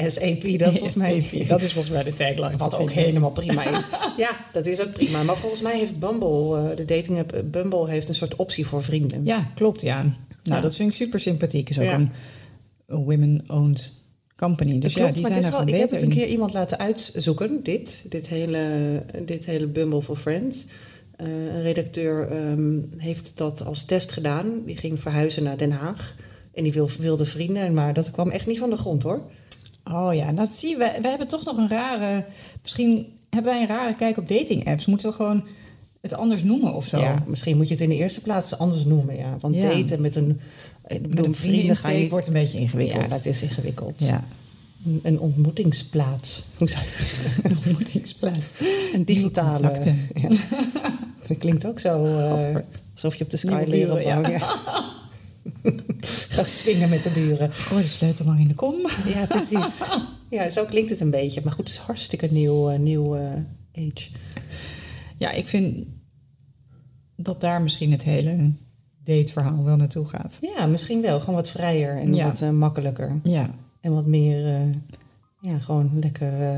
[SPEAKER 2] ASAP, dat volgens mij...
[SPEAKER 5] Dat is volgens mij de tagline.
[SPEAKER 2] Wat ook helemaal prima is. <laughs> Ja, dat is ook prima. Maar volgens mij heeft Bumble, eh, de dating app eh, Bumble, heeft een soort optie voor vrienden.
[SPEAKER 5] Ja, klopt, ja. Nou,
[SPEAKER 2] Ja.
[SPEAKER 5] dat vind ik super sympathiek. Is ook
[SPEAKER 2] Ja.
[SPEAKER 5] een, een women-owned company. Dus
[SPEAKER 2] Dat klopt,
[SPEAKER 5] ja, die
[SPEAKER 2] maar
[SPEAKER 5] zijn
[SPEAKER 2] het is wel, ik heb het een keer iemand laten uitzoeken, dit, dit, hele, dit hele Bumble for Friends. Eh, een redacteur ehm, heeft dat als test gedaan. Die ging verhuizen naar Den Haag. En die wil, wilde vrienden, maar dat kwam echt niet van de grond hoor.
[SPEAKER 5] Oh ja, nou zie je, wij hebben toch nog een rare... Misschien hebben wij een rare kijk op dating apps. Moeten we gewoon het anders noemen of zo?
[SPEAKER 2] Ja, misschien moet je het in de eerste plaats anders noemen. Ja. Want
[SPEAKER 5] Ja.
[SPEAKER 2] daten met een,
[SPEAKER 5] Met een
[SPEAKER 2] vrienden ga je
[SPEAKER 5] wordt een beetje ingewikkeld.
[SPEAKER 2] Ja, dat is ingewikkeld.
[SPEAKER 5] Ja,
[SPEAKER 2] Een, een ontmoetingsplaats. Hoe zou je <laughs>
[SPEAKER 5] een ontmoetingsplaats.
[SPEAKER 2] Een digitale. Ja. <laughs> Dat klinkt ook zo eh, alsof je op de sky leren
[SPEAKER 5] ja. <laughs>
[SPEAKER 2] Ga swingen met de buren.
[SPEAKER 5] Gooi de sleutel maar in de kom.
[SPEAKER 2] Ja, precies. Ja, zo klinkt het een beetje. Maar goed, het is hartstikke nieuw, eh, nieuw eh, age.
[SPEAKER 5] Ja, ik vind dat daar misschien het hele dateverhaal wel naartoe gaat.
[SPEAKER 2] Ja, misschien wel. Gewoon wat vrijer en
[SPEAKER 5] Ja.
[SPEAKER 2] wat eh, makkelijker.
[SPEAKER 5] Ja,
[SPEAKER 2] En wat meer, eh, ja, gewoon lekker, eh,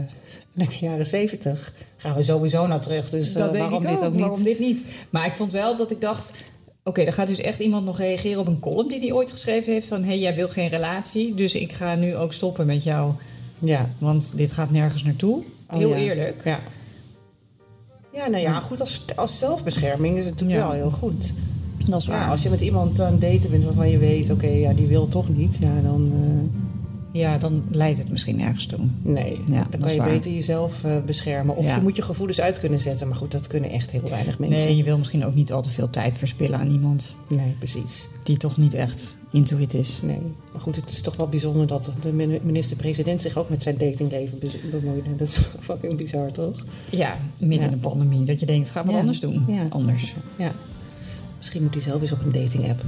[SPEAKER 2] lekker jaren zeventig. Gaan we sowieso naar terug. Dus
[SPEAKER 5] dat
[SPEAKER 2] waarom dit
[SPEAKER 5] ook.
[SPEAKER 2] ook niet?
[SPEAKER 5] Waarom dit niet? Maar ik vond wel dat ik dacht... Oké, er gaat dus echt iemand nog reageren op een column die hij ooit geschreven heeft. Van, hé, hey, jij wil geen relatie, dus ik ga nu ook stoppen met jou.
[SPEAKER 2] Ja.
[SPEAKER 5] Want dit gaat nergens naartoe.
[SPEAKER 2] Oh,
[SPEAKER 5] Heel
[SPEAKER 2] ja.
[SPEAKER 5] eerlijk.
[SPEAKER 2] Ja. Ja, nou ja, goed, als, als zelfbescherming is het natuurlijk
[SPEAKER 5] Ja.
[SPEAKER 2] wel heel goed.
[SPEAKER 5] Dat is
[SPEAKER 2] Ja, als je met iemand aan het daten bent waarvan je weet, oké, ja, die wil toch niet, ja, dan, eh,
[SPEAKER 5] Ja, dan leidt het misschien nergens toe.
[SPEAKER 2] nee,
[SPEAKER 5] Ja,
[SPEAKER 2] dan kan je
[SPEAKER 5] waar.
[SPEAKER 2] beter jezelf eh, beschermen. Of
[SPEAKER 5] Ja.
[SPEAKER 2] je moet je gevoelens uit kunnen zetten, maar goed, dat kunnen echt heel weinig mensen.
[SPEAKER 5] Nee, je wil misschien ook niet al te veel tijd verspillen aan iemand
[SPEAKER 2] Nee, precies.
[SPEAKER 5] die toch niet echt into it is.
[SPEAKER 2] Nee, maar goed, het is toch wel bijzonder dat de min- minister-president zich ook met zijn datingleven be- bemoeide. Dat is <laughs> fucking bizar, toch?
[SPEAKER 5] Ja, midden
[SPEAKER 2] Ja.
[SPEAKER 5] in een pandemie. Dat je denkt, ga wat
[SPEAKER 2] Ja.
[SPEAKER 5] anders doen. Anders.
[SPEAKER 2] Ja. Misschien moet hij zelf eens op een dating-app.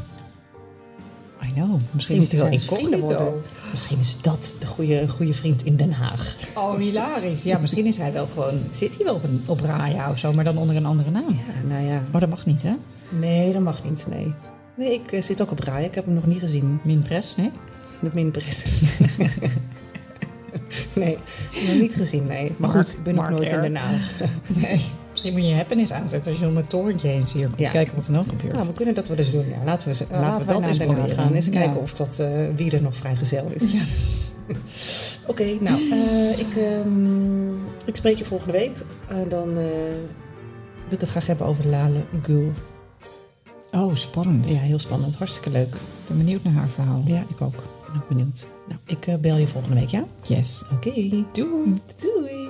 [SPEAKER 5] Know. Misschien
[SPEAKER 2] moet
[SPEAKER 5] is hij wel incognito.
[SPEAKER 2] worden. Misschien is dat de goede, goede vriend in Den Haag.
[SPEAKER 5] Oh, hilarisch. Ja, misschien is hij wel gewoon... Zit hij wel op, een, op Raya of zo, maar dan onder een andere naam.
[SPEAKER 2] Ja, nou ja.
[SPEAKER 5] Oh, dat mag niet, hè?
[SPEAKER 2] Nee, dat mag niet, nee. Nee, ik eh, zit ook op Raya. Ik heb hem nog niet gezien.
[SPEAKER 5] Minpres, nee?
[SPEAKER 2] De minpres. <laughs> nee, nog niet gezien, nee. Maar
[SPEAKER 5] Mark-
[SPEAKER 2] goed, ik ben nog
[SPEAKER 5] Mark
[SPEAKER 2] nooit in. Den Haag.
[SPEAKER 5] Nee. <laughs> Misschien moet je je happenis aanzetten als je om het torentje heen cirkelt.
[SPEAKER 2] Ja.
[SPEAKER 5] Kijken wat er nog gebeurt.
[SPEAKER 2] Nou, we kunnen dat wel eens doen. Ja, laten we, laten
[SPEAKER 5] we
[SPEAKER 2] we
[SPEAKER 5] dat
[SPEAKER 2] naar
[SPEAKER 5] eens proberen.
[SPEAKER 2] gaan. Eens
[SPEAKER 5] Ja.
[SPEAKER 2] kijken of dat, eh, wie er nog vrijgezel is. <laughs> Oké, nou, eh, ik, ehm, ik spreek je volgende week. En dan eh, wil ik het graag hebben over Lale Gul.
[SPEAKER 5] Oh, spannend.
[SPEAKER 2] Ja, heel spannend. Hartstikke leuk.
[SPEAKER 5] Ik ben benieuwd naar haar verhaal.
[SPEAKER 2] Ja, ik ook. Ik ben ook benieuwd. Nou, ik bel je volgende week, ja?
[SPEAKER 5] Yes.
[SPEAKER 2] Oké.
[SPEAKER 5] Doei.
[SPEAKER 2] Doei.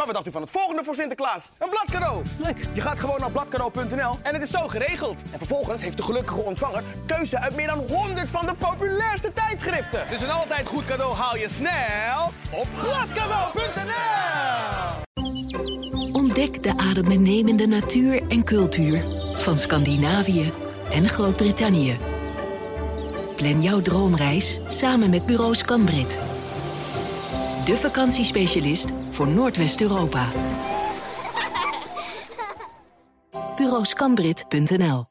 [SPEAKER 6] Maar wat dacht u van het volgende voor Sinterklaas? Een bladcadeau! Leuk. Je gaat gewoon naar bladcadeau.nl en het is zo geregeld. En vervolgens heeft de gelukkige ontvanger keuze uit meer dan 100 van de populairste tijdschriften. Dus een altijd goed cadeau haal je snel op bladcadeau.nl.
[SPEAKER 1] Ontdek de adembenemende natuur en cultuur van Scandinavië en Groot-Brittannië. Plan jouw droomreis samen met bureau Scanbrit. De vakantiespecialist voor Noordwest-Europa. <laughs> Bureauscanbrit.nl